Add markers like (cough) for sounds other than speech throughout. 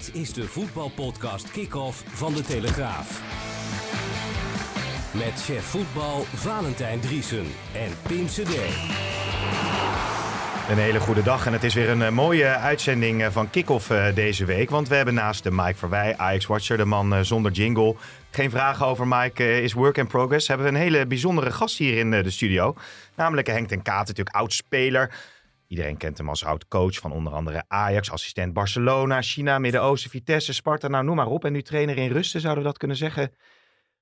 Dit is de voetbalpodcast Kick-Off van De Telegraaf. Met chef voetbal Valentijn Driesen en Pim CD. Een hele goede dag en het is weer een eh, mooie uitzending eh, van Kick-Off eh, deze week. Want we hebben naast de Mike Verwij, Ajax-watcher, de man zonder jingle. Geen vragen over Mike, is work in progress. Hebben we een hele bijzondere gast hier in de studio. Namelijk Henk ten Kaat, natuurlijk oud-speler. Iedereen kent hem als oud-coach van onder andere Ajax, assistent Barcelona, China, Midden-Oosten, Vitesse, Sparta. Nou, noem maar op. En nu trainer in rusten, zouden we dat kunnen zeggen?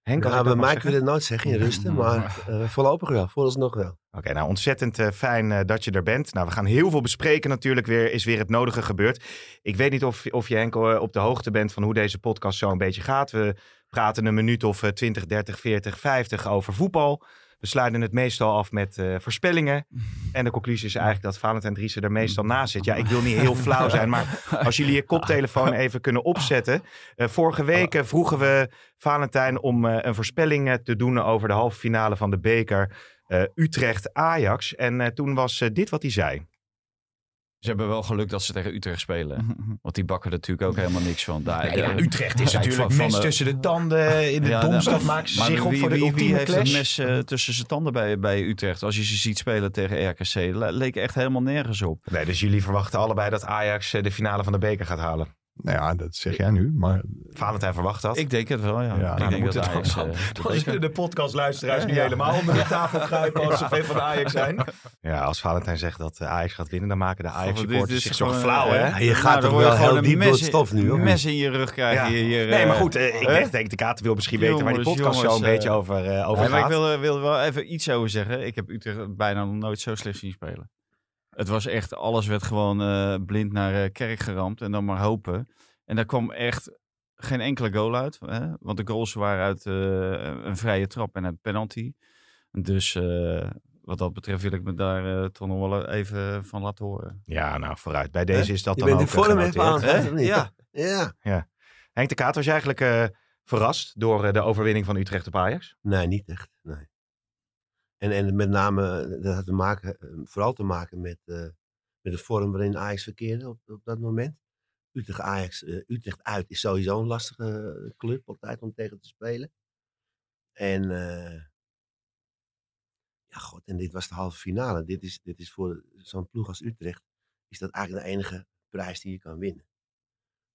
Henk, nou, bij mij kun je het nooit zeggen in rusten, maar uh, voorlopig wel, vooralsnog wel. Oké, nou ontzettend uh, fijn uh, dat je er bent. Nou, we gaan heel veel bespreken natuurlijk, weer, is weer het nodige gebeurd. Ik weet niet of, of je Henk op de hoogte bent van hoe deze podcast zo een beetje gaat. We praten een minuut of 20, 30, 40, 50 over voetbal. We sluiten het meestal af met uh, voorspellingen. (laughs) En de conclusie is eigenlijk dat Valentijn Driessen er meestal naast zit. Ja, ik wil niet heel flauw zijn, maar als jullie je koptelefoon (laughs) even kunnen opzetten. Uh, vorige week uh, vroegen we Valentijn om een voorspelling te doen over de halve finale van de beker Utrecht-Ajax. En toen was dit wat hij zei. Ze hebben wel geluk dat ze tegen Utrecht spelen. Want die bakken er natuurlijk ook helemaal niks van. Daar, ja, Utrecht is natuurlijk mes de... tussen de tanden. In de ja, domstad maken ze zich op voor de wie, wie heeft een mes uh, tussen zijn tanden bij, bij Utrecht? Als je ze ziet spelen tegen RKC. leek echt helemaal nergens op. Nee, dus jullie verwachten allebei dat Ajax de finale van de beker gaat halen? Nou ja, dat zeg jij nu, maar... Valentijn verwacht dat? Ik denk het wel, ja. ja ik nou, denk dat Ajax, dan, uh, dan de podcastluisteraars nu helemaal onder de tafel kruipen als ze fan van Ajax zijn. Ja, als Valentijn zegt dat eh, Ajax gaat winnen, dan maken de Ajax-supporters zich zo flauw, hè? je gaat toch wel heel diep door het stof nu, hoor. mes in je rug krijgen. Hier, nee, maar goed, uh, ik denk, denk de Kater wil misschien weten waar die podcast zo een beetje over, over gaat. ik wil, wil wel even iets over zeggen. Ik heb Utrecht bijna nog nooit zo slecht zien spelen. Het was echt, alles werd gewoon blind naar kerk geramd en dan maar hopen. En daar kwam echt geen enkele goal uit. Hè? Want de goals waren uit uh, een vrije trap en een penalty. Dus uh, wat dat betreft wil ik me daar uh, toch nog wel even van laten horen. Ja, nou vooruit. Bij deze is dat je dan ook de vorm even aan. Ja. ja. ja. Henk de Kaat, was je eigenlijk verrast door de overwinning van Utrecht op Ajax? Nee, niet echt. Nee. En, en met name, dat had te maken, vooral te maken met, met de vorm waarin Ajax verkeerde op, op dat moment. Utrecht Ajax, Utrecht uit is sowieso een lastige eh, club altijd om tegen te spelen. En ja, god, en dit was de halve finale. Dit is, dit is voor zo'n ploeg als Utrecht, is dat eigenlijk de enige prijs die je kan winnen.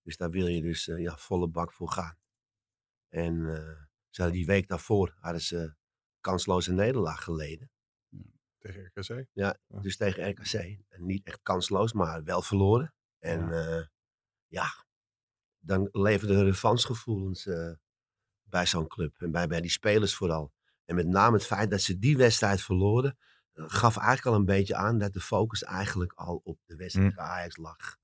Dus daar wil je dus ja, volle bak voor gaan. En ze die week daarvoor hadden ze kansloze nederlaag geleden. Tegen RKC? Ja, dus tegen RKC. En niet echt kansloos, maar wel verloren. En ja ja, dan leverde revansgevoelens uh, bij zo'n club. En bij, bij die spelers vooral. En met name het feit dat ze die wedstrijd verloren, uh, gaf eigenlijk al een beetje aan dat de focus eigenlijk al op de wedstrijd bij hm. Ajax lag.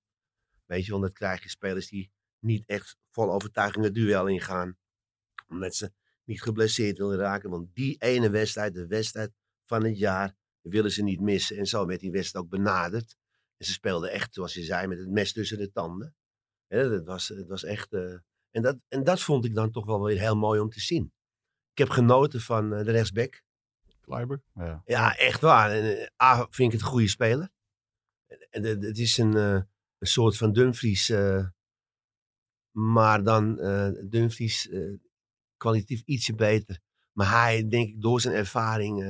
Weet je, want dan krijg je spelers die niet echt vol overtuiging het duel ingaan. Omdat ze niet geblesseerd willen raken. Want die ene wedstrijd, de wedstrijd van het jaar, willen ze niet missen. En zo werd die wedstrijd ook benaderd. En ze speelden echt, zoals je zei, met het mes tussen de tanden. Dat was, het was echt. Uh, en, dat, en dat vond ik dan toch wel weer heel mooi om te zien. Ik heb genoten van uh, de rechtsback. Kleiber. Ja. ja, echt waar. En, uh, A, vind ik het een goede speler. En, het is een, een soort van Dumfries. maar dan Dumfries kwalitatief ietsje beter. Maar hij, denk ik, door zijn ervaring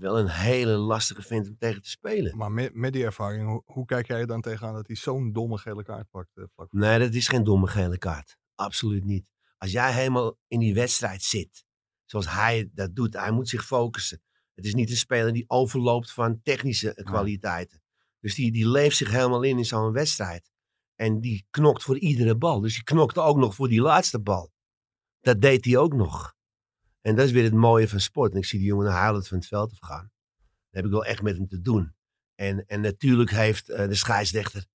wel een hele lastige vindt om tegen te spelen. Maar met, met die ervaring, hoe, hoe, kijk jij dan tegenaan dat hij zo'n domme gele kaart pakt? Uh, vlak nee, dat is geen domme gele kaart. Absoluut niet. Als jij helemaal in die wedstrijd zit, zoals hij dat doet, hij moet zich focussen. Het is niet een speler die overloopt van technische kwaliteiten. Dus die, die leeft zich helemaal in in zo'n wedstrijd. En die knokt voor iedere bal. Dus die knokte ook nog voor die laatste bal. Dat deed hij ook nog. En dat is weer het mooie van sport. En ik zie die jongen huilend van het veld afgaan. Dan heb ik wel echt met hem te doen. En, en natuurlijk heeft uh, de scheidsrechter 100%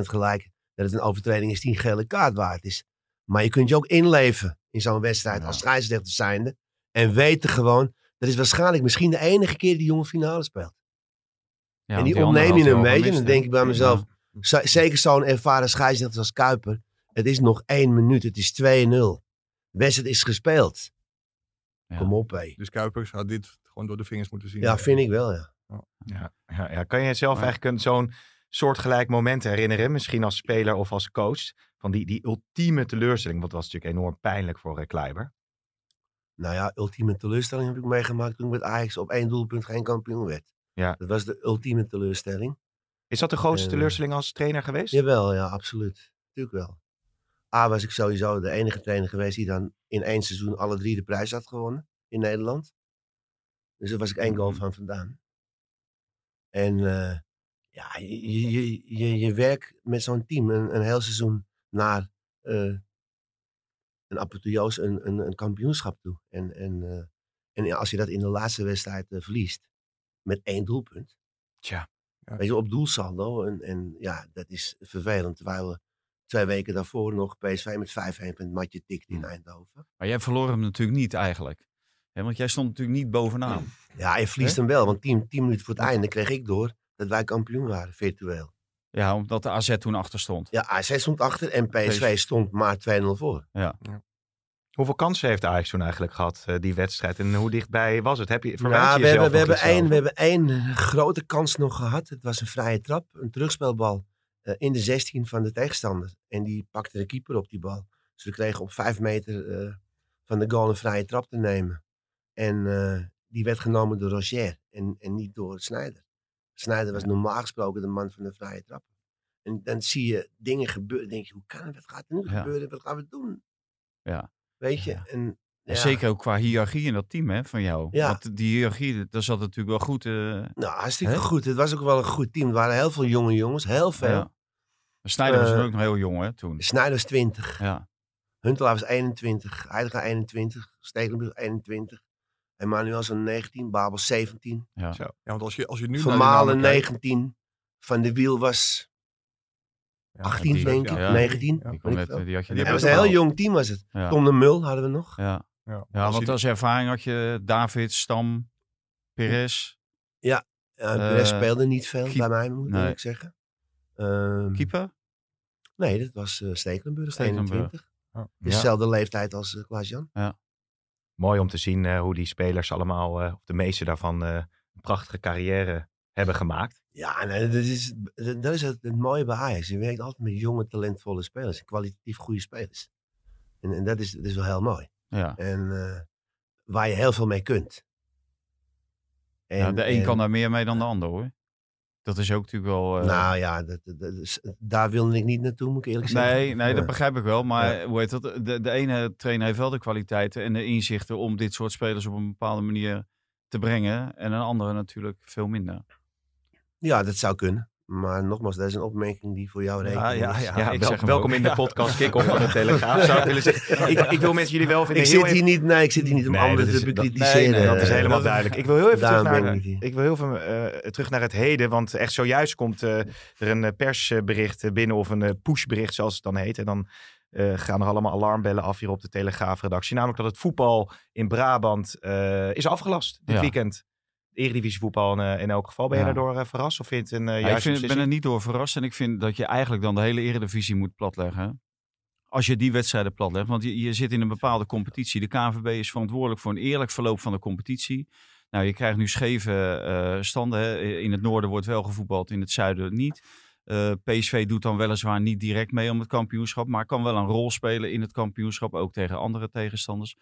gelijk dat het een overtreding is die een gele kaart waard is. Maar je kunt je ook inleven in zo'n wedstrijd als scheidsrechter zijnde. En weten gewoon, dat is waarschijnlijk misschien de enige keer die jongen finale speelt. Ja, en die, die ontneem je een beetje. En dan denk ik bij mezelf, ja. zeker zo'n ervaren scheidsrechter als Kuiper. Het is nog één minuut, het is 2-0. Wedstrijd is gespeeld. Kom op, hé. Dus Kuipers had dit gewoon door de vingers moeten zien. Ja, vind ik wel, ja. Ja, ja, ja. Kan je jezelf eigenlijk zo'n soortgelijk moment herinneren? Misschien als speler of als coach. van die, die ultieme teleurstelling? Want dat was natuurlijk enorm pijnlijk voor uh, Kleiber. Nou ja, ultieme teleurstelling heb ik meegemaakt toen ik met Ajax op één doelpunt geen kampioen werd. Ja. Dat was de ultieme teleurstelling. Is dat de grootste Eh, teleurstelling als trainer geweest? Jawel, ja, absoluut. Natuurlijk wel. A was ik sowieso de enige trainer geweest die dan in één seizoen alle drie de prijs had gewonnen in Nederland. Dus daar was ik één goal Mhm. van vandaan. En eh, ja, je, je, je, je werkt met zo'n team een, een heel seizoen naar eh, een apotheose, een, een, een kampioenschap toe. En, en, eh, en als je dat in de laatste wedstrijd verliest, met één doelpunt. Tja. Ja. Weet je, op doelsaldo. En, en ja, dat is vervelend. Terwijl we twee weken daarvoor nog PSV met 5-1 van het matje tikt in Hmm. Eindhoven. Maar jij verloor hem natuurlijk niet eigenlijk. Hè, want jij stond natuurlijk niet bovenaan. Ja, je verliest hem wel. Want tien, tien minuten voor het einde kreeg ik door dat wij kampioen waren, virtueel. Ja, omdat de AZ toen achter stond. Ja, AZ stond achter en PSV stond maar 2-0 voor. Hoeveel kansen heeft Ajax toen eigenlijk gehad, eh, die wedstrijd? En hoe dichtbij was het? Heb je, je we, hebben, we, hebben één, we hebben één grote kans nog gehad. Het was een vrije trap, een terugspeelbal eh, in de 16 van de tegenstander. En die pakte de keeper op die bal. Dus we kregen op vijf meter eh, van de goal een vrije trap te nemen. En eh, die werd genomen door Roger en, en niet door Snijder. Snijder was normaal gesproken de man van de vrije trap. En dan zie je dingen gebeuren. denk je, hoe kan het? Wat gaat er nu Ja. gebeuren? Wat gaan we doen? Ja. Weet je? Ja. En ja. Zeker ook qua hiërarchie in dat team hè, van jou. Ja. Want die hiërarchie, dat zat natuurlijk wel goed. eh Nou, hartstikke Hè? goed. Het was ook wel een goed team. Er waren heel veel jonge jongens. Heel veel. ja. Snijder was Eh, ook nog heel jong hè, toen. Snijder was 20. Ja. Huntelaar was 21. Heidegger 21. Stekelenburg 21. Emmanuel zo'n 19. Babel 17. Zo. Ja, want als je, als je nu die Vermalen namen kijkt- 19. Van de Wiel was Ja, 18 die- denk ik. ja. 19. Ja. Die, die had je En net Het was die een heel jong team was het. Ja. Tom de Mul hadden we nog. Ja. Ja, ja, als want je- als ervaring had je David, Stam, Perez, Ja, Perez Eh, speelde niet veel keep- bij mij, moet nee. ik zeggen. Ehm, keeper. nee, dat was eh Stekelenburg, Stekelenburg. 21. Ja. Dezelfde leeftijd als uh, Klaas-Jan. Mooi om te zien eh, hoe die spelers allemaal, eh, of de meeste daarvan, eh, een prachtige carrière hebben gemaakt. Ja, nee, dat is, dat is het, het mooie bij Ajax. Je werkt altijd met jonge, talentvolle spelers. Kwalitatief goede spelers. En, en dat, is, dat is wel heel mooi. Ja. En eh, waar je heel veel mee kunt. En, ja, de een en- kan daar meer mee dan de ander hoor. Dat is ook natuurlijk wel... eh, Nou ja, dat, dat- daar wilde ik niet naartoe, moet ik eerlijk zeggen. Nee, nee, dat begrijp ik wel. Maar Ja. hoe heet dat? De, de ene trainer heeft wel de kwaliteiten en de inzichten om dit soort spelers op een bepaalde manier te brengen. En een andere natuurlijk veel minder. Ja, dat zou kunnen. Maar nogmaals, dat is een opmerking die voor jou rekening ja, is. ja. Ja, ik wel- zeg hem welkom ook. in de Ja. podcast Kick-Off van de (laughs) Telegraaf, zou ik willen zeggen. Ik, ik wil mensen jullie wel vinden Ik zit even- hier niet, nee, ik zit hier niet om Nee, anderen dat is- te dat- bekritiseren. nee, nee, Dat is helemaal dat- duidelijk. Ik wil heel even terug daarom naar, ik wil heel veel eh, terug naar het heden. Want echt zojuist komt eh, er een eh, persbericht binnen of een pushbericht zoals het dan heet. En dan eh, gaan er allemaal alarmbellen af hier op de Telegraafredactie. Namelijk dat het voetbal in Brabant eh, is afgelast dit Ja. weekend. Eredivisie voetbal in, eh, in elk geval. Ben je Ja. daardoor eh, verrast of vind je het een uh, Ja, ik juiste vind, ben er niet door verrast. En ik vind dat je eigenlijk dan de hele eredivisie moet platleggen. Als je die wedstrijden platlegt. Want je, je zit in een bepaalde competitie. De KNVB is verantwoordelijk voor een eerlijk verloop van de competitie. Nou, je krijgt nu scheve eh, standen. Hè. In het noorden wordt wel gevoetbald, in het zuiden niet. Eh, PSV doet dan weliswaar niet direct mee om het kampioenschap. Maar kan wel een rol spelen in het kampioenschap. Ook tegen andere tegenstanders.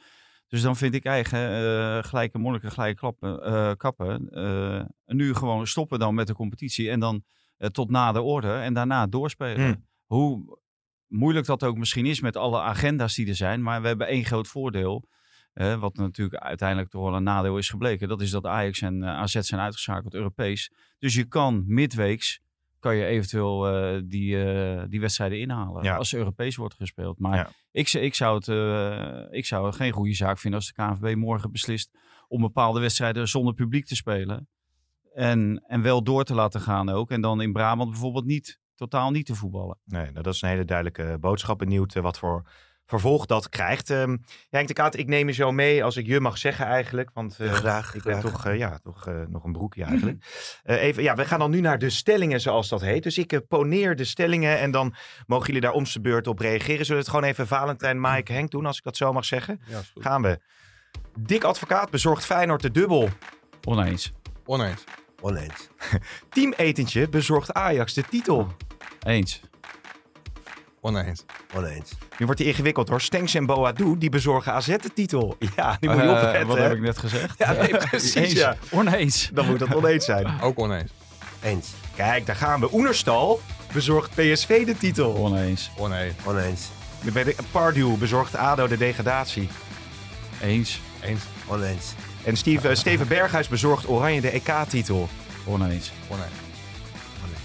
Dus dan vind ik eigen eh, gelijke monniken, gelijke klappen, eh, kappen. eh, nu gewoon stoppen dan met de competitie en dan tot na de orde en daarna doorspelen. Hmm. Hoe moeilijk dat ook misschien is met alle agenda's die er zijn, maar we hebben één groot voordeel. eh, wat natuurlijk uiteindelijk toch wel een nadeel is gebleken. Dat is dat Ajax en AZ zijn uitgeschakeld Europees. Dus je kan midweeks kan je eventueel eh, die, eh, die wedstrijden inhalen. Ja. Als Europees wordt gespeeld. Maar Ja. ik, ik, zou het, eh, ik zou het geen goede zaak vinden als de KNVB morgen beslist om bepaalde wedstrijden zonder publiek te spelen. En, en wel door te laten gaan ook. En dan in Brabant bijvoorbeeld niet, totaal niet te voetballen. Nee, nou, dat is een hele duidelijke boodschap. Benieuwd wat voor vervolg dat krijgt. Ehm ja, Henk de Kaat, ik neem je zo mee als ik je mag zeggen eigenlijk. Want eh, Ja, graag, ik ben graag. toch, eh, ja, toch eh, nog een broekje eigenlijk. Eh, even, ja, we gaan dan nu naar de stellingen zoals dat heet. Dus ik poneer de stellingen en dan mogen jullie daar om zijn beurt op reageren. Zullen we het gewoon even Valentijn, Mike, Henk doen als ik dat zo mag zeggen? Ja, is goed. Gaan we. Dik Advocaat bezorgt Feyenoord de dubbel. Oneens. Oneens. Oneens. (laughs) Team Etentje bezorgt Ajax de titel. Eens. Oneens. Oneens. Nu wordt hij ingewikkeld hoor. Stenks en Boadu, die bezorgen AZ de titel. (laughs) Ja, nu moet je Eh, opletten. Wat hè. heb ik net gezegd? Ja, nee, precies, Eens. ja. Oneens. Dan moet dat oneens zijn. Ook oneens. Eens. Kijk, daar gaan we. Oenerstal bezorgt PSV de titel. Oneens. Oneens. Oneens. Pardew bezorgt ADO de degradatie. Eens. Eens. Oneens. En Steve, eh, Steven Berghuis bezorgt Oranje de EK-titel. Oneens. Oneens. Oneens.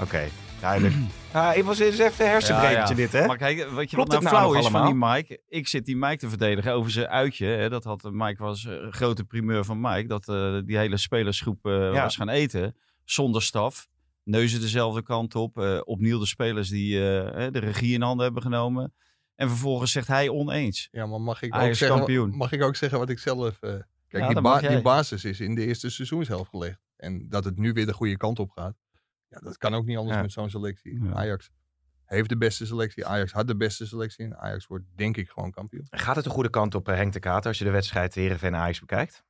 Oké, duidelijk. (clears throat) Ah, het was eens even een hersenbrekertje dit, hè? Maar kijk, weet je Klopt wat nou nou flauw is van die? Mike? Ik zit die Mike te verdedigen over zijn uitje. Hè? Dat had, Mike was eh, een grote primeur van Mike. Dat eh, die hele spelersgroep eh, Ja. was gaan eten. Zonder staf. Neuzen dezelfde kant op. eh, opnieuw de spelers die de regie in handen hebben genomen. En vervolgens zegt hij oneens. Ja, maar mag ik, ook zeggen, kampioen. mag ik ook zeggen wat ik zelf... eh, kijk, Ja, die, ba- die basis is in de eerste seizoenshelft gelegd. En dat het nu weer de goede kant op gaat. Ja, dat kan ook niet anders Ja. met zo'n selectie. Ja. Ajax heeft de beste selectie. Ajax had de beste selectie. En Ajax wordt denk ik gewoon kampioen. Gaat het de goede kant op, eh, Henk de Kater, als je de wedstrijd Heerenveen en Ajax bekijkt?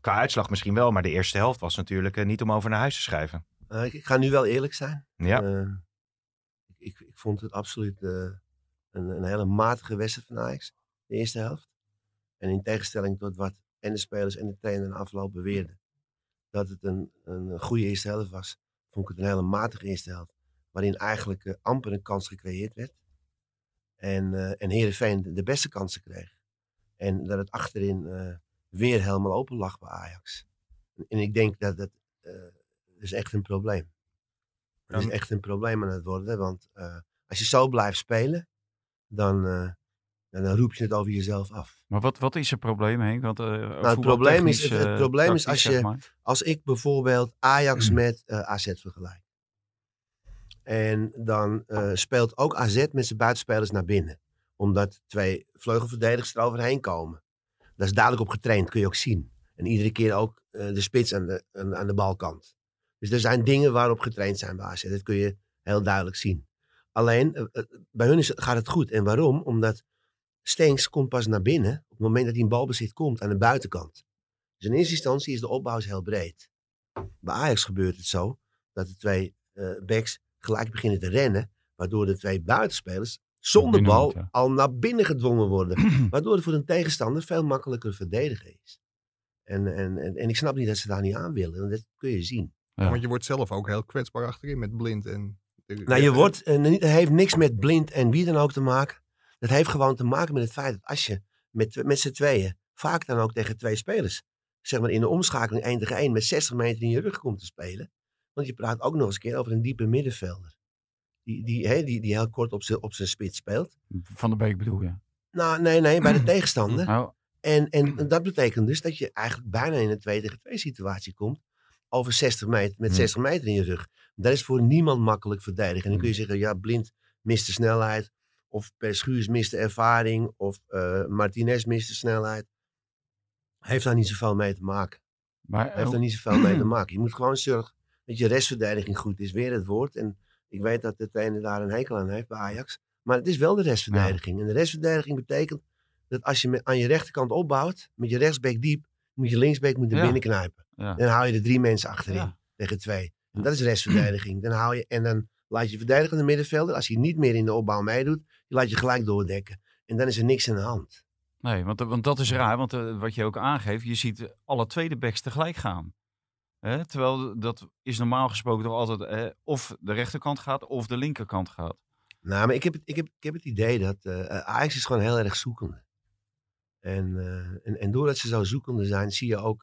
Qua uitslag misschien wel, maar de eerste helft was natuurlijk eh, niet om over naar huis te schrijven. Eh, ik, ik ga nu wel eerlijk zijn. Ja, Eh, ik, ik vond het absoluut eh, een, een hele matige wedstrijd van Ajax. De eerste helft. En in tegenstelling tot wat en de spelers en de trainer in de afloop beweerden. Dat het een, een goede eerste helft was. Vond ik het een hele matige eerste helft. Waarin eigenlijk eh, amper een kans gecreëerd werd. En, eh en Heerenveen de, de beste kansen kreeg. En dat het achterin eh, weer helemaal open lag bij Ajax. En ik denk dat dat is echt een probleem. Het is echt een probleem aan het worden. Want als je zo blijft spelen, dan, eh, dan, roep je het over jezelf af. Maar wat, wat is het probleem, Henk? Want, eh, het probleem is- het- het eh, probleem is als zeg je- maar. Als ik bijvoorbeeld Ajax met eh, AZ vergelijk. En dan speelt ook AZ met zijn buitenspelers naar binnen. Omdat twee vleugelverdedigers eroverheen komen. Dat is duidelijk op getraind, kun je ook zien. En iedere keer ook de spits aan de, aan, aan de balkant. Dus er zijn dingen waarop getraind zijn bij AZ. Dat kun je heel duidelijk zien. Alleen, bij hun is, gaat het goed. En waarom? Omdat Stenks komt pas naar binnen op het moment dat hij in balbezit komt aan de buitenkant. Dus in eerste instantie is de opbouw heel breed. Bij Ajax gebeurt het zo dat de twee eh backs gelijk beginnen te rennen. Waardoor de twee buitenspelers zonder bal al naar binnen gedwongen worden. (clears throat) waardoor het voor een tegenstander veel makkelijker verdedigen is. En, en, en, en ik snap niet dat ze daar niet aan willen. Want dat kun je zien. Ja. Want je wordt zelf ook heel kwetsbaar achterin met blind. En Nou, je wordt, en het heeft niks met blind en wie dan ook te maken. Dat heeft gewoon te maken met het feit dat als je met, met z'n tweeën, vaak dan ook tegen twee spelers, zeg maar in de omschakeling 1 tegen 1 met 60 meter in je rug komt te spelen. Want je praat ook nog eens een keer over een diepe middenvelder. Die, die, hè, die, die heel kort op zijn op zijn spits speelt. Van de Beek bedoel je? Nou, nee, nee, bij de (clears throat) tegenstander. Oh, En, en (clears throat) dat betekent dus dat je eigenlijk bijna in een 2 tegen 2 situatie komt. Over 60 meter, met Hmm. 60 meter in je rug. Dat is voor niemand makkelijk verdedigen. En dan kun je zeggen, ja, Blind mist de snelheid. Of Perschuurs mist de ervaring. Of eh, Martinez mist de snelheid. Heeft daar niet zoveel mee te maken. maar, Heeft oh, daar niet zoveel mee te (clears throat) maken. Je moet gewoon zorgen dat je restverdediging goed is. Weer het woord. En ik weet dat de trainer daar een hekel aan heeft bij Ajax. Maar het is wel de restverdediging. En de restverdediging betekent dat als je met, aan je rechterkant opbouwt, met je rechtsbeek diep, moet je linksbeek moet er Ja. binnen knijpen. ja. Dan hou je er drie mensen achterin tegen twee. En dat is restverdediging. Dan hou je, en dan laat je verdedigende middenvelder, als hij niet meer in de opbouw meedoet, laat je gelijk doordekken. En dan is er niks aan de hand. Nee, want, want dat is raar. Want eh, wat je ook aangeeft, je ziet alle tweede backs tegelijk gaan. Hè? Terwijl dat is normaal gesproken toch altijd of de rechterkant gaat of de linkerkant gaat. Nou, maar ik heb het, ik heb, ik heb het idee dat eh, Ajax is gewoon heel erg zoekende. En, eh, en, en doordat ze zo zoekende zijn, zie je ook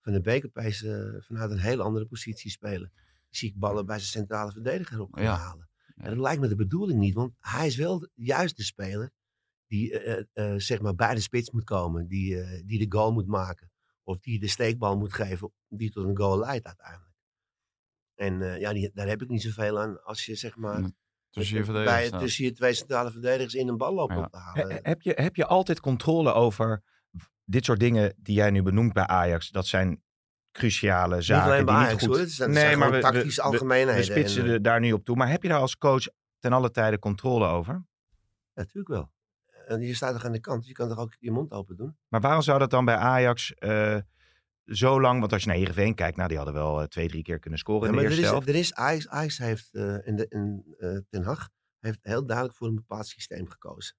Van de Beek opeens vanuit een heel andere positie spelen. Zie ik ballen bij zijn centrale verdediger op gaan Ja. halen. En dat lijkt me de bedoeling niet, want hij is wel juist de speler die eh, eh, eh, zeg maar bij de spits moet komen. Die, eh, die de goal moet maken. Of die de steekbal moet geven die tot een goal leidt uiteindelijk. En eh, ja, die, daar heb ik niet zoveel aan als je zeg maar Tussen je bij, tussen je twee centrale verdedigers in een bal lopen Ja. op te halen. He- heb, je, heb je altijd controle over dit soort dingen die jij nu benoemt bij Ajax? Dat zijn cruciale niet zaken bij die Ajax niet goed... hoor, het zijn, nee, maar we, algemeenheden. we spitsen en, eh, er daar nu op toe. Maar heb je daar als coach ten alle tijde controle over? Ja, natuurlijk wel. En je staat toch aan de kant, je kan toch ook je mond open doen? Maar waarom zou dat dan bij Ajax eh, zo lang... Want als je naar Heerenveen kijkt, nou, die hadden wel eh, twee, drie keer kunnen scoren Ja, in de er eerste helft. er is Ajax, Ajax heeft, in de, in, Ten Hag, heeft heel duidelijk voor een bepaald systeem gekozen.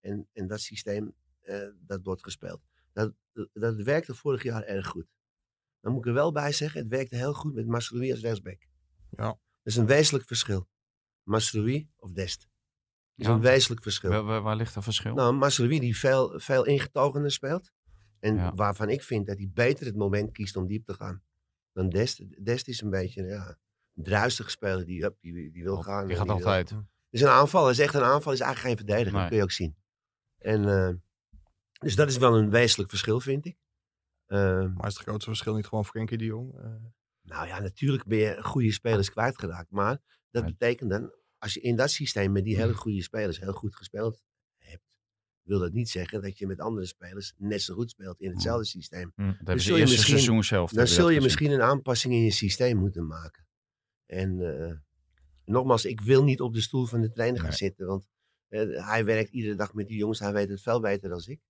En, en dat systeem, dat wordt gespeeld. Dat, dat werkte vorig jaar erg goed. Dan moet ik er wel bij zeggen, het werkte heel goed met Masroui als rechtsback. Ja. Dat is een wezenlijk verschil. Masroui of Dest. Dat is Ja. een wezenlijk verschil. Waar, waar- waar ligt dat verschil? Nou, Masroui die veel, veel ingetogener speelt. En Ja. waarvan ik vind dat hij beter het moment kiest om diep te gaan dan Dest. Dest is een beetje ja, een druistige speler die, up, die, die wil gaan. Oh, die en gaat wil- altijd. is een aanval. is echt een aanval. is eigenlijk geen verdediger. Nee. Dat kun je ook zien. En, eh, dus dat is wel een wezenlijk verschil, vind ik. Eh, Maar is het grootste verschil niet gewoon Frenkie de Jong? Eh, nou ja, natuurlijk ben je goede spelers kwijtgeraakt. Maar dat betekent dan, als je in dat systeem met die hele (clears throat) goede spelers heel goed gespeeld hebt, wil dat niet zeggen dat je met andere spelers net zo goed speelt in hetzelfde systeem. Dat hebben zul ze je misschien- seizoen zelf. Dan zul dat je gezien. misschien een aanpassing in je systeem moeten maken. En eh, nogmaals, ik wil niet op de stoel van de trainer gaan Nee. zitten. Want eh, hij werkt iedere dag met die jongens. Hij weet het veel beter dan ik.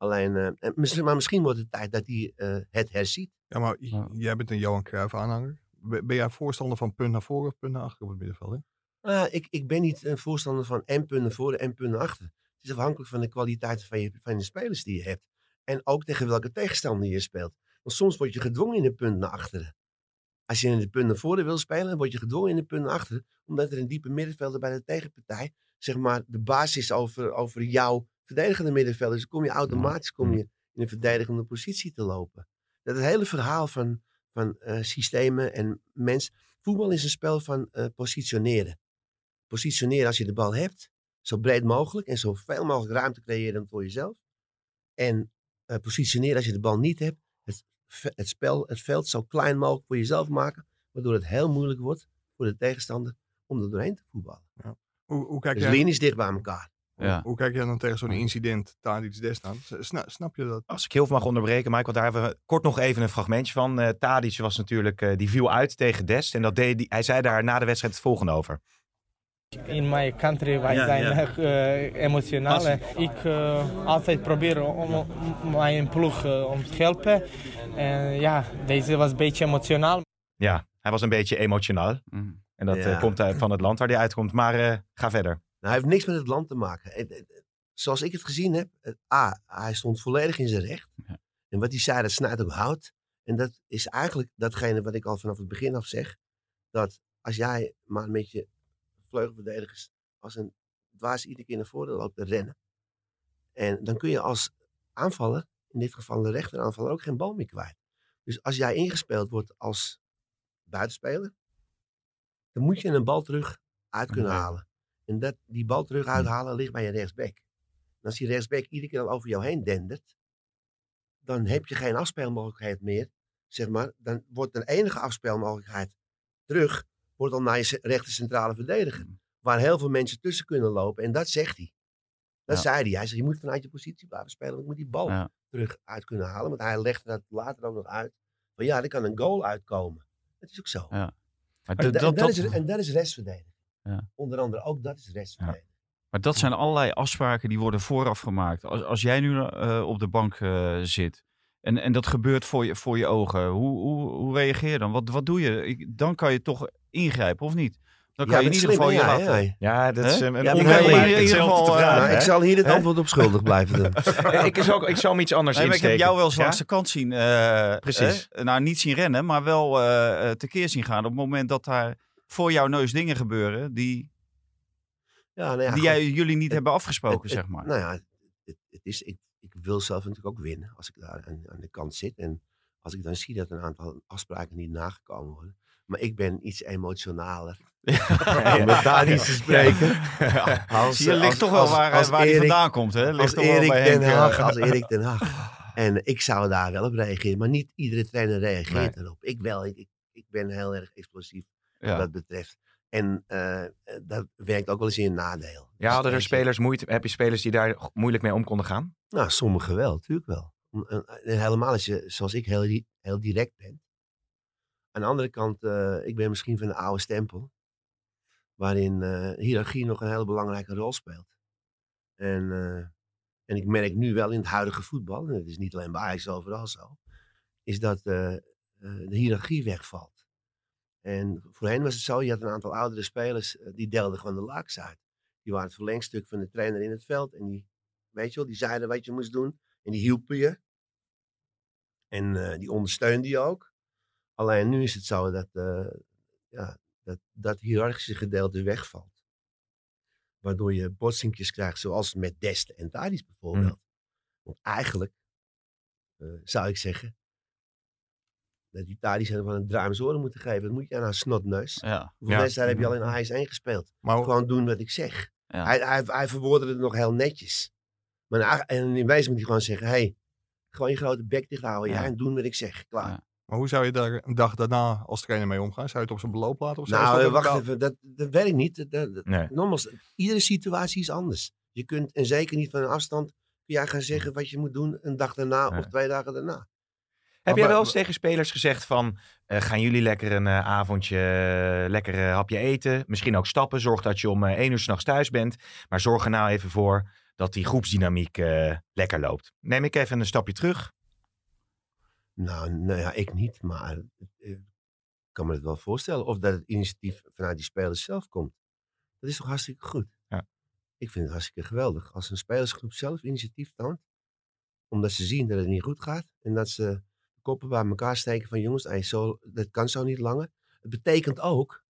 Alleen, eh, maar misschien wordt het tijd dat hij eh, het herziet. ja, maar Ja. jij bent een Johan Cruijff aanhanger. Ben ben jij voorstander van punt naar voren of punt naar achter op het middenveld? Hè? Nou ik, ik ben niet een voorstander van en punten naar voren en punten naar achter. Het is afhankelijk van de kwaliteit van je, van de spelers die je hebt. En ook tegen welke tegenstander je speelt. Want soms word je gedwongen in de punt naar achteren. Als je in de punt naar voren wil spelen, dan word je gedwongen in de punt naar achteren. Omdat er een diepe middenvelder bij de tegenpartij, zeg maar, de basis is over, over jouw verdedigende middenvelder. Dus dan kom je automatisch kom je in een verdedigende positie te lopen. Dat het hele verhaal van, van eh, systemen en mens. Voetbal is een spel van eh, positioneren. Positioneren als je de bal hebt, zo breed mogelijk en zoveel mogelijk ruimte creëren voor jezelf. En eh, positioneren als je de bal niet hebt, het, het spel, het veld zo klein mogelijk voor jezelf maken, waardoor het heel moeilijk wordt voor de tegenstander om er doorheen te voetballen. Hoe, hoe, kijk Dus jij, linies dicht bij elkaar. Ja. hoe kijk jij dan tegen zo'n incident, Tadic Dest aan? S- Sna, snap je dat? Als ik heel veel mag onderbreken, Michael, daar hebben we kort nog even een fragmentje van. Eh Tadic was natuurlijk, eh, die viel uit tegen Dest. En dat deed, die, hij zei daar na de wedstrijd het volgende over. In my country wij Ja, zijn ja. eh, emotioneel. Ik altijd probeer om, om mijn ploeg om te helpen. En ja, deze was een beetje emotioneel. Ja, hij was een beetje emotioneel. Mm. En dat Ja. komt uit van het land waar hij uitkomt. Maar eh, ga verder. Nou, hij heeft niks met het land te maken. Zoals ik het gezien heb, het- A, hij stond volledig in zijn recht. Ja. En wat hij zei, dat snijdt ook hout. En dat is eigenlijk datgene wat ik al vanaf het begin af zeg. Dat als jij maar met je vleugelverdedigers als een dwaas iedere keer naar voren loopt te rennen. En dan kun je als aanvaller, in dit geval de rechteraanvaller, ook geen bal meer kwijt. Dus als jij ingespeeld wordt als buitenspeler, dan moet je een bal terug uit kunnen halen. En dat, die bal terug uithalen ligt bij je rechtsback. En als die rechtsback iedere keer al over jou heen dendert, dan heb je geen afspeelmogelijkheid meer. Zeg maar, dan wordt de enige afspeelmogelijkheid terug, wordt dan naar je rechter centrale verdediger. Waar heel veel mensen tussen kunnen lopen. En dat zegt hij. Dat Ja. zei hij. Hij zei, je moet vanuit je positie blijven spelen. Want ik moet die bal Ja. terug uit kunnen halen. Want hij legde dat later ook nog uit. Van ja, er kan een goal uitkomen. Dat is ook zo. Ja. Maar En, dat- da- en dat- dat, dat- is, en dat is restverdediging. Ja. Onder andere ook dat is restverdediging. Maar dat zijn allerlei afspraken die worden vooraf gemaakt. Als, als jij nu eh, op de bank eh, zit en, en dat gebeurt voor je, voor je ogen, hoe, hoe, hoe reageer je dan? Wat, wat doe je? Ik, dan kan je toch ingrijpen, of niet? Dan kan Ja, je in ieder geval je slimme, ja, laten... ja. Ja, dat is eh, een Ja, om in ieder geval, eh, vragen, ik zal hier het antwoord op schuldig blijven doen. (laughs) ik, is ook, ik zou hem iets anders Nee, maar ik heb insteken. jou wel eens Ja? langs de kant zien. eh, Precies. nou, niet zien rennen, maar wel eh, eh, tekeer zien gaan. Op het moment dat daar voor jouw neus dingen gebeuren die, Ja, nou ja, die jij, jullie niet Het- hebben afgesproken, Het- zeg het- maar. Nou ja, het, het is, ik, ik wil zelf natuurlijk ook winnen als ik daar aan, aan de kant zit. En als ik dan zie dat een aantal afspraken niet nagekomen worden. Maar ik ben iets emotionaler. (laughs) Om met daar niet te spreken. (laughs) Als, je als- ligt toch wel als- waar, als waar hij Erik- vandaan komt, hè? Ligt Als toch Erik bij Den eh, Haag. Als Erik Den Haag. (laughs) En ik zou daar wel op reageren. Maar niet iedere trainer reageert erop. Ik wel. Ik, ik, ik ben heel erg explosief wat ja. dat betreft. En eh, dat werkt ook wel eens in een nadeel. Ja, Dus hadden er spelers moeite, heb je spelers die daar moeilijk mee om konden gaan? Nou, sommigen wel, natuurlijk wel. En, en helemaal als je, zoals ik, heel, heel direct ben. Aan de andere kant, eh, ik ben misschien van de oude stempel. Waarin eh, hiërarchie nog een hele belangrijke rol speelt. En, eh, en ik merk nu wel in het huidige voetbal, en het is niet alleen bij Ajax overal zo, is dat eh, eh, de hiërarchie wegvalt. En voorheen was het zo, je had een aantal oudere spelers, eh, die deelden gewoon de laaks uit. Die waren het verlengstuk van de trainer in het veld. En die, weet je wel, die zeiden wat je moest doen. En die hielpen je. En eh, die ondersteunde je ook. Alleen nu is het zo dat, eh, ja, dat dat hiërarchische gedeelte wegvalt. Waardoor je botsingjes krijgt, zoals met Dest en Tadis bijvoorbeeld. Want eigenlijk zou ik zeggen dat die Tadis van een draai oren moeten geven. Dat moet je aan een snotneus. Ja. Hoeveel Ja. wedstrijden heb je al in Ajax 1 gespeeld? Maar Gewoon doen wat ik zeg. Ja. Hij, hij, hij verwoordde het nog heel netjes. Maar en in wezen moet hij gewoon zeggen: hey, gewoon je grote bek dicht houden. Ja. Ja. en doen wat ik zeg. Klaar. Ja. maar hoe zou je daar een dag daarna als trainer mee omgaan? Zou je het op zijn beloop laten? Of zou Nou, eh, wacht even- even. Dat, dat weet ik niet. Dat, dat- dat- Nee. Nogmaals, iedere situatie is anders. Je kunt, en zeker niet van een afstand, kun jij gaan zeggen wat je moet doen een dag daarna Nee. of twee dagen daarna. Heb jij wel eens tegen spelers gezegd van, eh, gaan jullie lekker een eh, avondje, eh, lekker eh, hapje eten, misschien ook stappen, zorg dat je om één uur s'nachts thuis bent, maar zorg er nou even voor dat die groepsdynamiek lekker loopt. Neem ik even een stapje terug. Nou, nou ja, ik niet, maar ik kan me het wel voorstellen. Of dat het initiatief vanuit die spelers zelf komt. Dat is toch hartstikke goed? Ja. Ik vind het hartstikke geweldig. Als een spelersgroep zelf initiatief toont. Omdat ze zien dat het niet goed gaat. En dat ze koppen bij elkaar steken van jongens, zo, dat kan zo niet langer. Het betekent ook,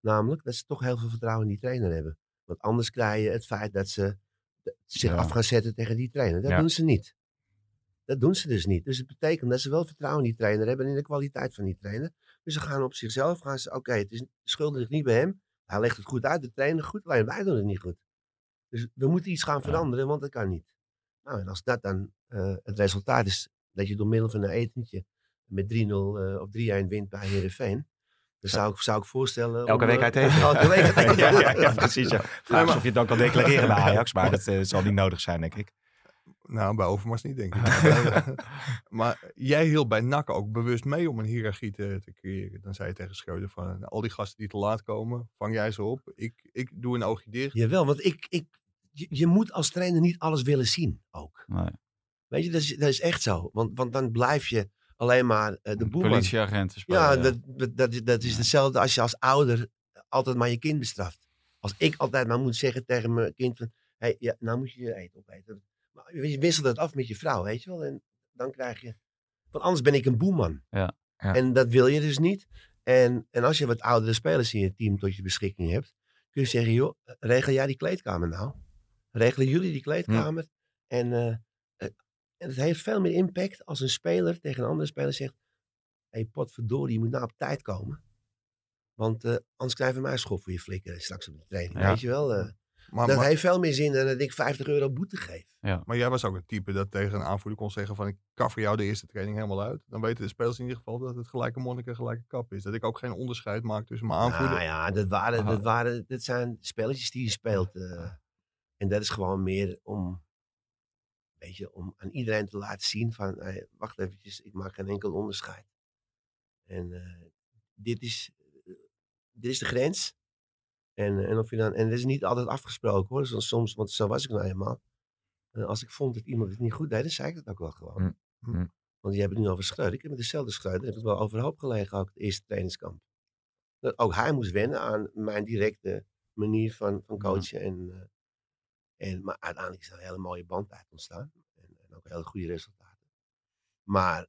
namelijk, dat ze toch heel veel vertrouwen in die trainer hebben. Want anders krijg je het feit dat ze zich Ja. af gaan zetten tegen die trainer. Dat Ja. doen ze niet. Dat doen ze dus niet. Dus het betekent dat ze wel vertrouwen in die trainer hebben en in de kwaliteit van die trainer. Dus ze gaan op zichzelf, gaan ze, oké, het is de schuld ligt niet bij hem. Hij legt het goed uit, de trainer goed, alleen wij doen het niet goed. Dus we moeten iets gaan veranderen, want dat kan niet. Nou, en als dat dan eh, het resultaat is dat je door middel van een etentje met 3-0 eh, of 3-1 wint bij Heerenveen. Dan zou ik, zou ik voorstellen... Elke om, week eh, uit eten. Elke week uit (laughs) eten. ja, ja, ja, precies. Ja. Vraag of je het dan kan declareren bij Ajax, maar dat eh, zal niet nodig zijn, denk ik. Nou, bij Overmars niet, denk ik. (laughs) (laughs) maar jij hield bij NAC ook bewust mee om een hiërarchie te, te creëren. Dan zei je tegen Schreuder van, nou, al die gasten die te laat komen, vang jij ze op. Ik, ik doe een oogje dicht. Jawel, want ik, ik, je, je moet als trainer niet alles willen zien ook. Nee. Weet je, dat is, dat is echt zo. Want, want dan blijf je alleen maar eh, de boeman. Politieagenten spelen. Ja, dat, dat, dat, is- dat is hetzelfde als je als ouder altijd maar je kind bestraft. Als ik altijd maar moet zeggen tegen mijn kind van... Hey, ja, nou moet je je eten opeten. Maar je wisselt dat af met je vrouw, weet je wel. En dan krijg je... Want anders ben ik een boeman. Ja. Ja. En dat wil je dus niet. En, en als je wat oudere spelers in je team tot je beschikking hebt... Kun je zeggen, joh, regel jij die kleedkamer nou? Regelen jullie die kleedkamer? En, eh, en het heeft veel meer impact als een speler tegen een andere speler zegt... Hé, hey, potverdorie, je moet nou op tijd komen. Want eh, anders krijg je een schop voor je flikker straks op de training. Ja. Weet je wel? eh. Maar, dat maar, heeft veel meer zin dan dat ik 50 euro boete geef. maar jij was ook een type dat tegen een aanvoerder kon zeggen van, ik kaf voor jou de eerste training helemaal uit. Dan weten de spelers in ieder geval dat het gelijke monnik en gelijke kap is. Dat ik ook geen onderscheid maak tussen mijn aanvoerder. Nou ja, dat, waren, Aha. dat, waren, dat zijn spelletjes die je speelt. eh. en dat is gewoon meer om, weet je, om aan iedereen te laten zien van, hey, wacht eventjes, ik maak geen enkel onderscheid. En eh, dit, is, eh, dit is de grens. En, eh, en, of je dan, en dat is niet altijd afgesproken hoor. Soms, soms want zo was ik nou eenmaal. En als ik vond dat iemand het niet goed deed, dan zei ik dat ook wel gewoon. Mm, mm. Want je hebt het nu over Schreuder. Ik heb met dezelfde Schreuder heb ik wel overhoop gelegen, ook het eerste trainingskamp. Dat ook hij moest wennen aan mijn directe manier van, van coachen. En, eh, en, maar uiteindelijk is er een hele mooie band uit ontstaan. En, en ook hele goede resultaten. Maar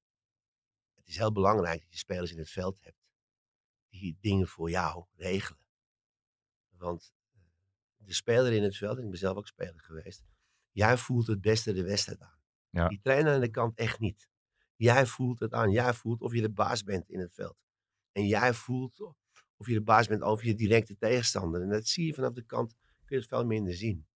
het is heel belangrijk dat je spelers in het veld hebt. Die dingen voor jou regelen. Want eh, de speler in het veld, en ik ben zelf ook speler geweest. Jij voelt het beste de wedstrijd aan. Ja. Die trainer aan de kant echt niet. Jij voelt het aan. Jij voelt of je de baas bent in het veld. En jij voelt of je de baas bent over je directe tegenstander. En dat zie je vanaf de kant, kun je het veel minder zien.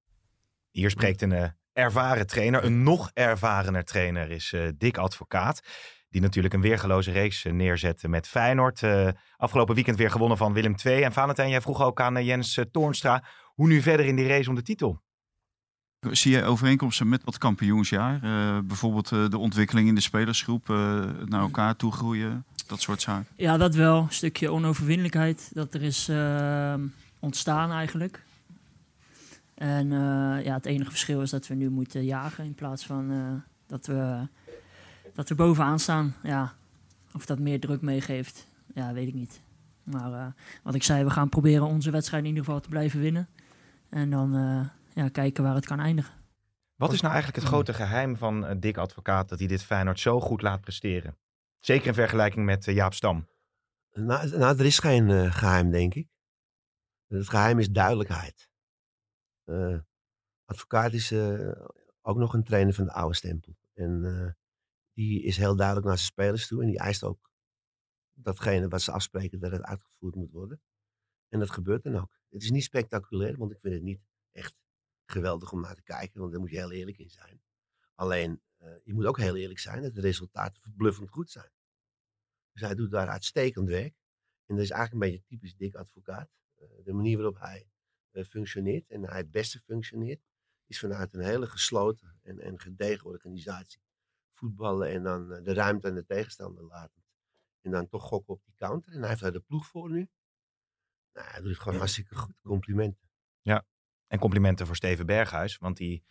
Hier spreekt een eh, ervaren trainer. Een nog ervarener trainer is eh, Dick Advocaat. Die natuurlijk een weergeloze reeks eh, neerzette met Feyenoord. Eh, afgelopen weekend weer gewonnen van Willem II. En Valentijn, jij vroeg ook aan Jens Toornstra. Hoe nu verder in die race om de titel? Zie je overeenkomsten met wat kampioensjaar? Eh, bijvoorbeeld eh, de ontwikkeling in de spelersgroep, eh, naar elkaar toe groeien, dat soort zaken. Ja, dat wel. Een stukje onoverwinnelijkheid dat er is ontstaan eigenlijk. En eh, ja, het enige verschil is dat we nu moeten jagen in plaats van eh, dat, we, dat we bovenaan staan. Ja, of dat meer druk meegeeft, ja, weet ik niet. Maar eh, wat ik zei, we gaan proberen onze wedstrijd in ieder geval te blijven winnen. En dan eh, ja, kijken waar het kan eindigen. Wat is nou eigenlijk het grote geheim van uh, Dick Advocaat dat hij dit Feyenoord zo goed laat presteren? Zeker in vergelijking met uh, Jaap Stam. Nou, nou, er is geen uh, geheim, denk ik. Het geheim is duidelijkheid. Advocaat is ook nog een trainer van de oude stempel. En die is heel duidelijk naar zijn spelers toe. En die eist ook datgene wat ze afspreken, dat het uitgevoerd moet worden. En dat gebeurt dan ook. Het is niet spectaculair, want ik vind het niet echt geweldig om naar te kijken, want daar moet je heel eerlijk in zijn. Alleen, je moet ook heel eerlijk zijn dat de resultaten verbluffend goed zijn. Dus hij doet daar uitstekend werk. En dat is eigenlijk een beetje typisch dik advocaat. De manier waarop hij functioneert en hij het beste functioneert, is vanuit een hele gesloten en, en gedegen organisatie. Voetballen en dan de ruimte aan de tegenstander laten. En dan toch gokken op die counter. En hij heeft daar de ploeg voor nu. Nou, hij doet het gewoon hartstikke goed. Complimenten. Ja, en complimenten voor Steven Berghuis. Want die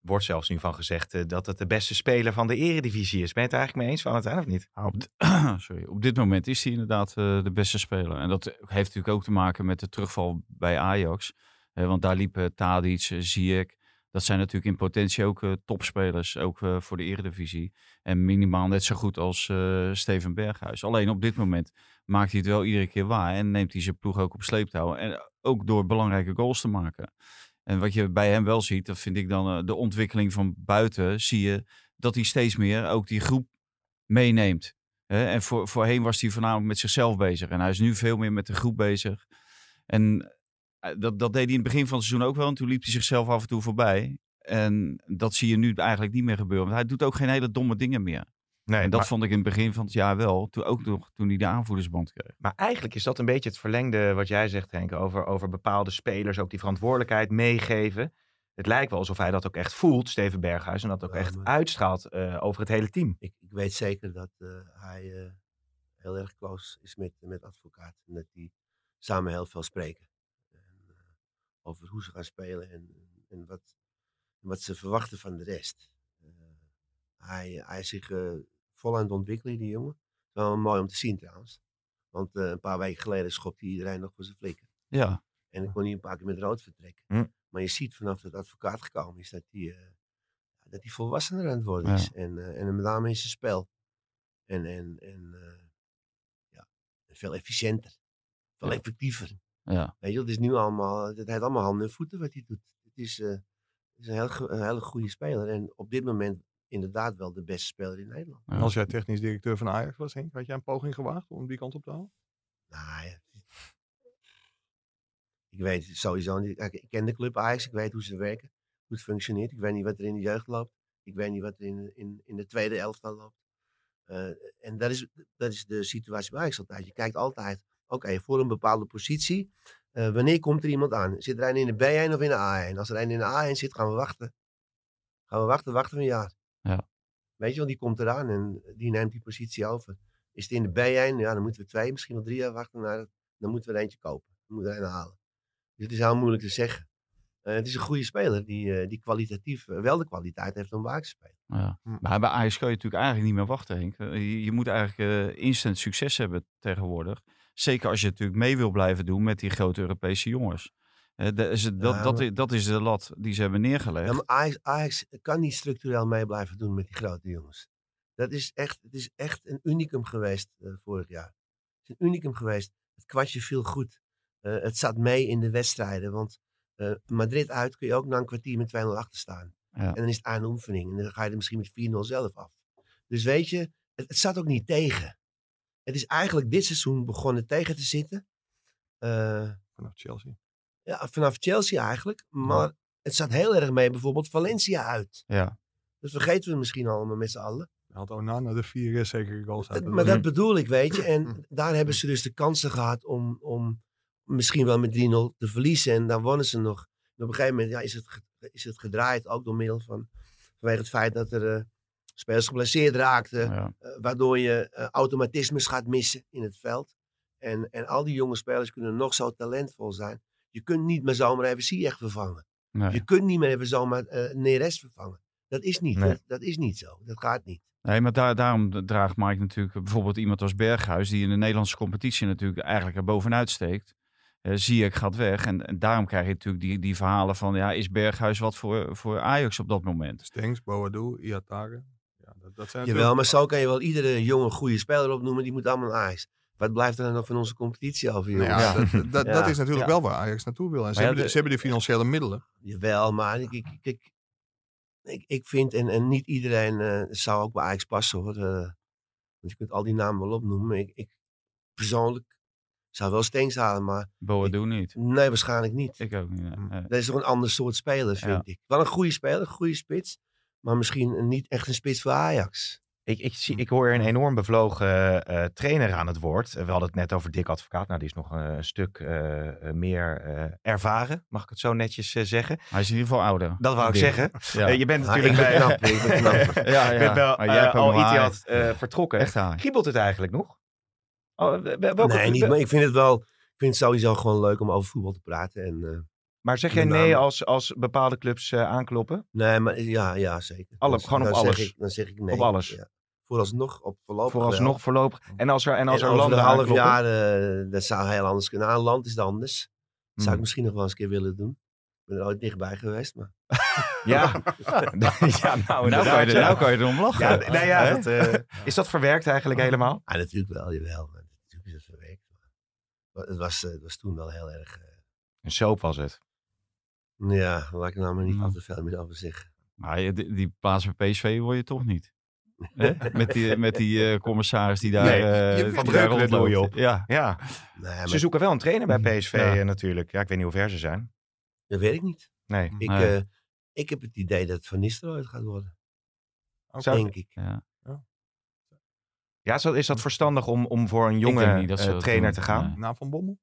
wordt zelfs nu van gezegd uh, dat het de beste speler van de eredivisie is. Ben je het eigenlijk mee eens, Valentijn, of niet? Nou, op, (clears throat) sorry, op dit moment is hij inderdaad uh, de beste speler. En dat heeft natuurlijk ook te maken met de terugval bij Ajax. Uh, want daar liepen Tadic, Ziyech. Dat zijn natuurlijk in potentie ook topspelers, ook voor de eredivisie. En minimaal net zo goed als Steven Berghuis. Alleen op dit moment maakt hij het wel iedere keer waar. En neemt hij zijn ploeg ook op sleeptouw. En ook door belangrijke goals te maken. En wat je bij hem wel ziet, dat vind ik dan uh, de ontwikkeling van buiten, zie je dat hij steeds meer ook die groep meeneemt. En voor, voorheen was hij voornamelijk met zichzelf bezig. En hij is nu veel meer met de groep bezig. En uh, dat, dat deed hij in het begin van het seizoen ook wel. En toen liep hij zichzelf af en toe voorbij. En dat zie je nu eigenlijk niet meer gebeuren. Want hij doet ook geen hele domme dingen meer. Nee, en dat maar, vond ik in het begin van het jaar wel. Toen, ook nog toen hij de aanvoerdersband kreeg. Maar eigenlijk is dat een beetje het verlengde wat jij zegt, Henk. Over, over bepaalde spelers ook die verantwoordelijkheid meegeven. Het lijkt wel alsof hij dat ook echt voelt, Steven Berghuis. En dat ook ja, echt uitstraalt uh, over het hele team. Ik, ik weet zeker dat uh, hij uh, heel erg close is met, met advocaat. En dat die samen heel veel spreken. En, over hoe ze gaan spelen en, en wat, wat ze verwachten van de rest. hij, hij zich vol aan het ontwikkelen, die jongen. Wel mooi om te zien trouwens. Want uh, een paar weken geleden schopte iedereen nog voor zijn flikken. Ja. En ik kon niet een paar keer met rood vertrekken. Hm. Maar je ziet vanaf dat advocaat gekomen is dat hij uh, dat hij volwassener aan het worden is. En, uh, en met name in zijn spel. En, en, en ja, veel efficiënter. Veel ja. effectiever. Ja. Weet je, het is nu allemaal, het heeft allemaal handen en voeten wat hij doet. Het is, het is een, heel, een hele goede speler. En op dit moment inderdaad wel de beste speler in Nederland. En als jij technisch directeur van Ajax was, Henk, had jij een poging gewaagd om die kant op te halen? Nou ja. Ik weet sowieso niet. Ik ken de club Ajax, ik weet hoe ze werken, hoe het functioneert. Ik weet niet wat er in de jeugd loopt. Ik weet niet wat er in, in, in de tweede elftal loopt. Uh, en dat is, dat is de situatie bij Ajax altijd. Je kijkt altijd, oké, okay, voor een bepaalde positie. Uh, wanneer komt er iemand aan? Zit er een in de B1 of in de A1? Als er een in de A1 zit, gaan we wachten. Gaan we wachten, wachten we een jaar. Ja. Weet je wel, die komt eraan en die neemt die positie over. Is het in de B1, ja, dan moeten we twee, misschien wel drie jaar wachten. Naar, dan moeten we er eentje kopen. Dan moeten we er een halen. Dus het is heel moeilijk te zeggen. Uh, het is een goede speler die, uh, die kwalitatief uh, wel de kwaliteit heeft om waar te spelen. Ja. Maar bij Ajax kan je natuurlijk eigenlijk niet meer wachten, Henk. Je, je moet eigenlijk instant succes hebben tegenwoordig. Zeker als je natuurlijk mee wil blijven doen met die grote Europese jongens. Dat is, dat, ja, dat, maar... dat is de lat die ze hebben neergelegd. Ja, maar Ajax, Ajax kan niet structureel mee blijven doen met die grote jongens. Dat is echt, het is echt een unicum geweest uh, vorig jaar. Het is een unicum geweest. Het kwartje viel goed. Uh, het zat mee in de wedstrijden. Want uh, Madrid uit kun je ook na een kwartier met 2-0 achter staan. Ja. En dan is het aan oefening. En dan ga je er misschien met 4-0 zelf af. Dus weet je, het, het, zat ook niet tegen. Het is eigenlijk dit seizoen begonnen tegen te zitten. Vanaf Chelsea. Ja, vanaf Chelsea eigenlijk. Maar ja. het zat heel erg mee bijvoorbeeld Valencia uit. Ja. Dat vergeten we misschien allemaal met z'n allen. Had Onana de vier zekere goals uit. Maar dat bedoel ik, weet je. En (clears throat) (clears throat) daar hebben ze dus de kansen gehad om, om misschien wel met 3-0 te verliezen. En dan wonnen ze nog. En op een gegeven moment ja, is, het, is het gedraaid, ook door middel van... Vanwege het feit dat er uh, spelers geblesseerd raakten. Ja. Uh, waardoor je uh, automatismes gaat missen in het veld. En, en al die jonge spelers kunnen nog zo talentvol zijn. Je kunt niet meer zomaar even Ziyech vervangen. Nee. Je kunt niet meer even zomaar uh, Neres vervangen. Dat is niet, Nee. dat, dat is niet zo. Dat gaat niet. Nee, maar daar, daarom draagt Mike natuurlijk bijvoorbeeld iemand als Berghuis, die in de Nederlandse competitie natuurlijk eigenlijk er bovenuit steekt. Eh Ziyech gaat weg. En, en daarom krijg je natuurlijk die, die verhalen van... Ja, is Berghuis wat voor, voor Ajax op dat moment? Stengs, Boadu, Iatare. Ja, dat, dat zijn Jawel, maar zo kan je wel iedere jonge goede speler opnoemen. Die moet allemaal naar Ajax. Wat blijft er dan nog van onze competitie over, Nou jongens? ja, dat, dat, Ja. dat is natuurlijk Ja. wel waar Ajax naartoe wil. En ze, hebben, de, de- ze hebben de financiële middelen. Jawel, maar ik, ik, ik, ik, vind, en, en niet iedereen eh, zou ook bij Ajax passen hoor. eh, want je kunt al die namen wel opnoemen. Ik, ik persoonlijk zou wel Stengs halen, maar Boadu niet. nee, waarschijnlijk niet. Ik ook niet. nee. Nee. Dat is toch een ander soort speler, vind Ja. ik. Wel een goede speler, een goede spits. Maar misschien een- niet echt een spits voor Ajax. Ik, ik, zie, ik hoor een enorm bevlogen eh, trainer aan het woord. We hadden het net over Dick Advocaat. Nou, die is nog een stuk eh, eh, meer eh, ervaren, mag ik het zo netjes eh, zeggen. Hij is in ieder geval ouder. Dat wou ik Dick. zeggen. Ja. Eh, je bent Ah, natuurlijk ik ben bij, knap, ik ben knap. (laughs) ja, ja. bent wel Maar jij eh, hebt ook al. Etihad eh, vertrokken. Echt haar. Kriebelt het eigenlijk nog? Oh, welke- nee, niet, maar ik vind het wel... Ik vind het sowieso gewoon leuk om over voetbal te praten. En, eh, maar zeg jij nee als, als bepaalde clubs eh, aankloppen? nee, maar ja, ja zeker. Alle- Dan- gewoon op dan alles? Zeg ik, dan zeg ik nee. Op alles? Ja. Vooralsnog, op voorlopig wel. Vooralsnog, voorlopig. En als er, en als en er over landen een half aankloppen? jaar, eh, dat zou heel anders kunnen. Nou, een land is het anders. Dat zou Hmm. ik misschien nog wel eens een keer willen doen. Ik ben er ooit dichtbij geweest, maar... (laughs) Ja. (laughs) ja, nou, Nou kan, je er, ja. nou kan je erom lachen. Ja, nou ja, dat, eh, is dat verwerkt eigenlijk helemaal? Ah, natuurlijk wel, jawel. Maar natuurlijk is het verwerkt. Maar het, was, eh, het was toen wel heel erg... Een soap was het. ja, laat ik er nou maar niet Hmm. al te veel meer over zeggen. Maar je- die, die plaats bij PSV word je toch niet? Hè? Met die, met die eh, commissaris die daar, Nee, eh, die Van daar rondloopt. op. Ja. Ja, Nee, maar ze zoeken wel een trainer bij PSV Ja. eh, natuurlijk. Ja, ik weet niet hoe ver ze zijn. dat weet ik niet. Nee. Ik, Nee. eh, ik heb het idee dat het Van Nistelrooy het gaat worden. Zou- Denk ik. Ja. Ja, is dat, dat verstandig om, om voor een jonge dat eh, dat trainer doen. te gaan? Nee. Na Van Bommel?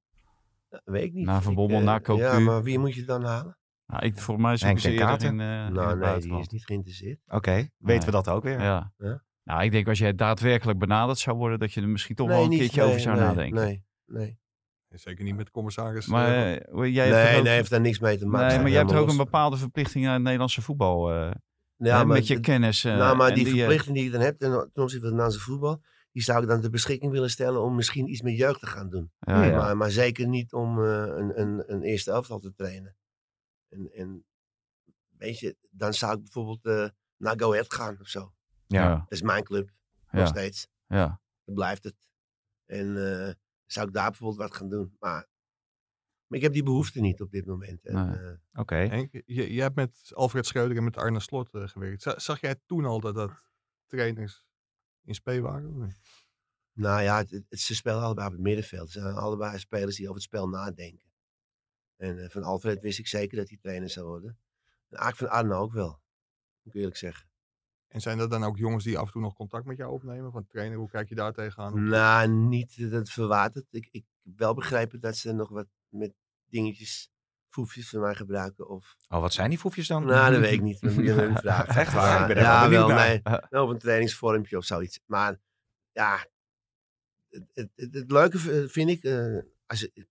Ja, weet ik niet. Na Van Ik, Bommel, na Cocu. Ja, maar wie moet je dan halen? Nou, ik, voor mij Henk ze eerder in, eh, in het nou, nee, die is niet geïnteresseerd. Oké, weten we dat ook weer. Ja. Ja. Nou, ik denk als jij daadwerkelijk benaderd zou worden, dat je er misschien toch nee, wel een niet, keertje nee, over zou nee, nadenken. Nee, nee. Zeker niet met de commissaris. Maar eh, eh, hoe- jij hebt Nee, ook, nee, heeft daar niks mee te maken. nee, maar jij hebt ook een bepaalde verplichting aan het Nederlandse voetbal. eh, hè, Ja, maar, met je kennis. eh, nou, maar en die die, eh, verplichting die je dan hebt ten, ten opzichte van het Nederlandse voetbal, die zou ik dan ter beschikking willen stellen om misschien iets met jeugd te gaan doen. ja, ja. Maar, maar zeker niet om eh, een, een, een eerste elftal te trainen. En, en weet je, dan zou ik bijvoorbeeld eh, naar Go Ahead gaan of zo. Ja. Dat is mijn club, nog ja, steeds. ja. Dat blijft het. En eh, zou ik daar bijvoorbeeld wat gaan doen. Maar, maar ik heb die behoefte niet op dit moment. Nee. eh, Oké. Henk, je, je hebt met Alfred Schreuder en met Arne Slot gewerkt. Za- Zag jij toen al dat dat trainers in spe waren? of niet? nou ja, het, het- ze spelen allebei op het middenveld. Ze zijn allebei spelers die over het spel nadenken. En eh, van Alfred wist ik zeker dat hij trainer zou worden. En eigenlijk van Arne ook wel. Moet ik eerlijk zeggen. En zijn dat dan ook jongens die af en toe nog contact met jou opnemen? Van trainer, hoe kijk je daar tegenaan? Nou, niet dat verwaterd. Ik, ik heb wel begrepen dat ze nog wat met dingetjes, foefjes van mij gebruiken. Of, Oh, wat zijn die foefjes dan? nou, dat weet ik (laughs) niet. Dat moet je hun (laughs) vragen. Echt waar? Ik ben er wel ja, wel, nee. Wel op een trainingsvormpje of zoiets. Maar ja, het, het, het, het leuke vind ik, eh, als ik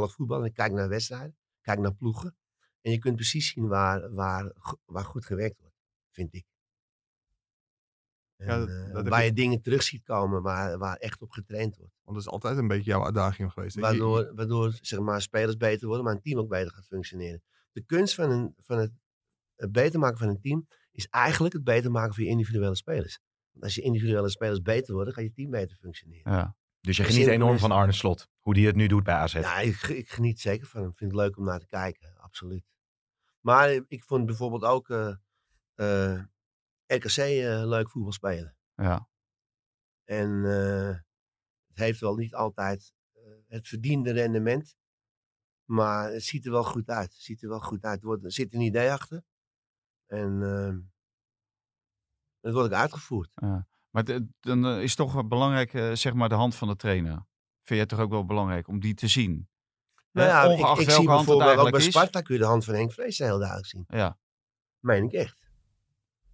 volg voetbal en ik kijk naar wedstrijden, kijk naar ploegen. En je kunt precies zien waar, waar, waar goed gewerkt wordt, vind ik. En, Ja, dat- eh, dat waar je- dingen terug ziet komen waar, waar echt op getraind wordt. Want dat is altijd een beetje jouw uitdaging geweest. Waardoor, waardoor zeg maar, spelers beter worden, maar een team ook beter gaat functioneren. De kunst van, een, van het, het beter maken van een team is eigenlijk het beter maken van je individuele spelers. Want als je individuele spelers beter worden, gaat je team beter functioneren. ja. Dus je geniet enorm van. Arne Slot. Hoe die het nu doet bij AZ. Ja, ik, ik geniet zeker van hem. Ik vind het leuk om naar te kijken, absoluut. Maar eh, ik vond bijvoorbeeld ook eh, eh, RKC leuk voetbal spelen. ja. En het heeft wel niet altijd het verdiende rendement. Maar het ziet er wel goed uit. Het ziet er wel goed uit. Er, wordt, er zit een idee achter. En eh, het wordt ook uitgevoerd. Maar dan eh, is toch wel belangrijk, eh, zeg maar, de hand van de trainer. Vind je toch ook wel belangrijk om die te zien? Nou ja, ik, ongeacht ik welke zie bijvoorbeeld ook bij. Sparta kun je de hand van Henk Vrees heel duidelijk zien. Ja, Meen ik echt.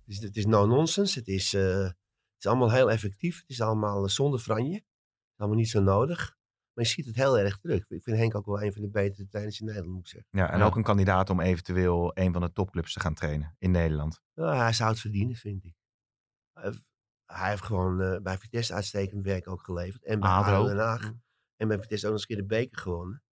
Dus het is no nonsense. Het is, eh, het is allemaal heel effectief. Het is allemaal zonder franje. Het is allemaal niet zo nodig. Maar je ziet het heel erg terug. Ik vind Henk ook wel een van de betere trainers in Nederland, moet ik zeggen. Ja, en Ja. ook een kandidaat om eventueel een van de topclubs te gaan trainen in Nederland. Nou, hij zou het verdienen, vind ik. Hij heeft, gewoon eh, bij Vitesse uitstekend werk ook geleverd. En bij ADO. Den Haag. En bij Vitesse ook nog eens een keer de beker gewonnen.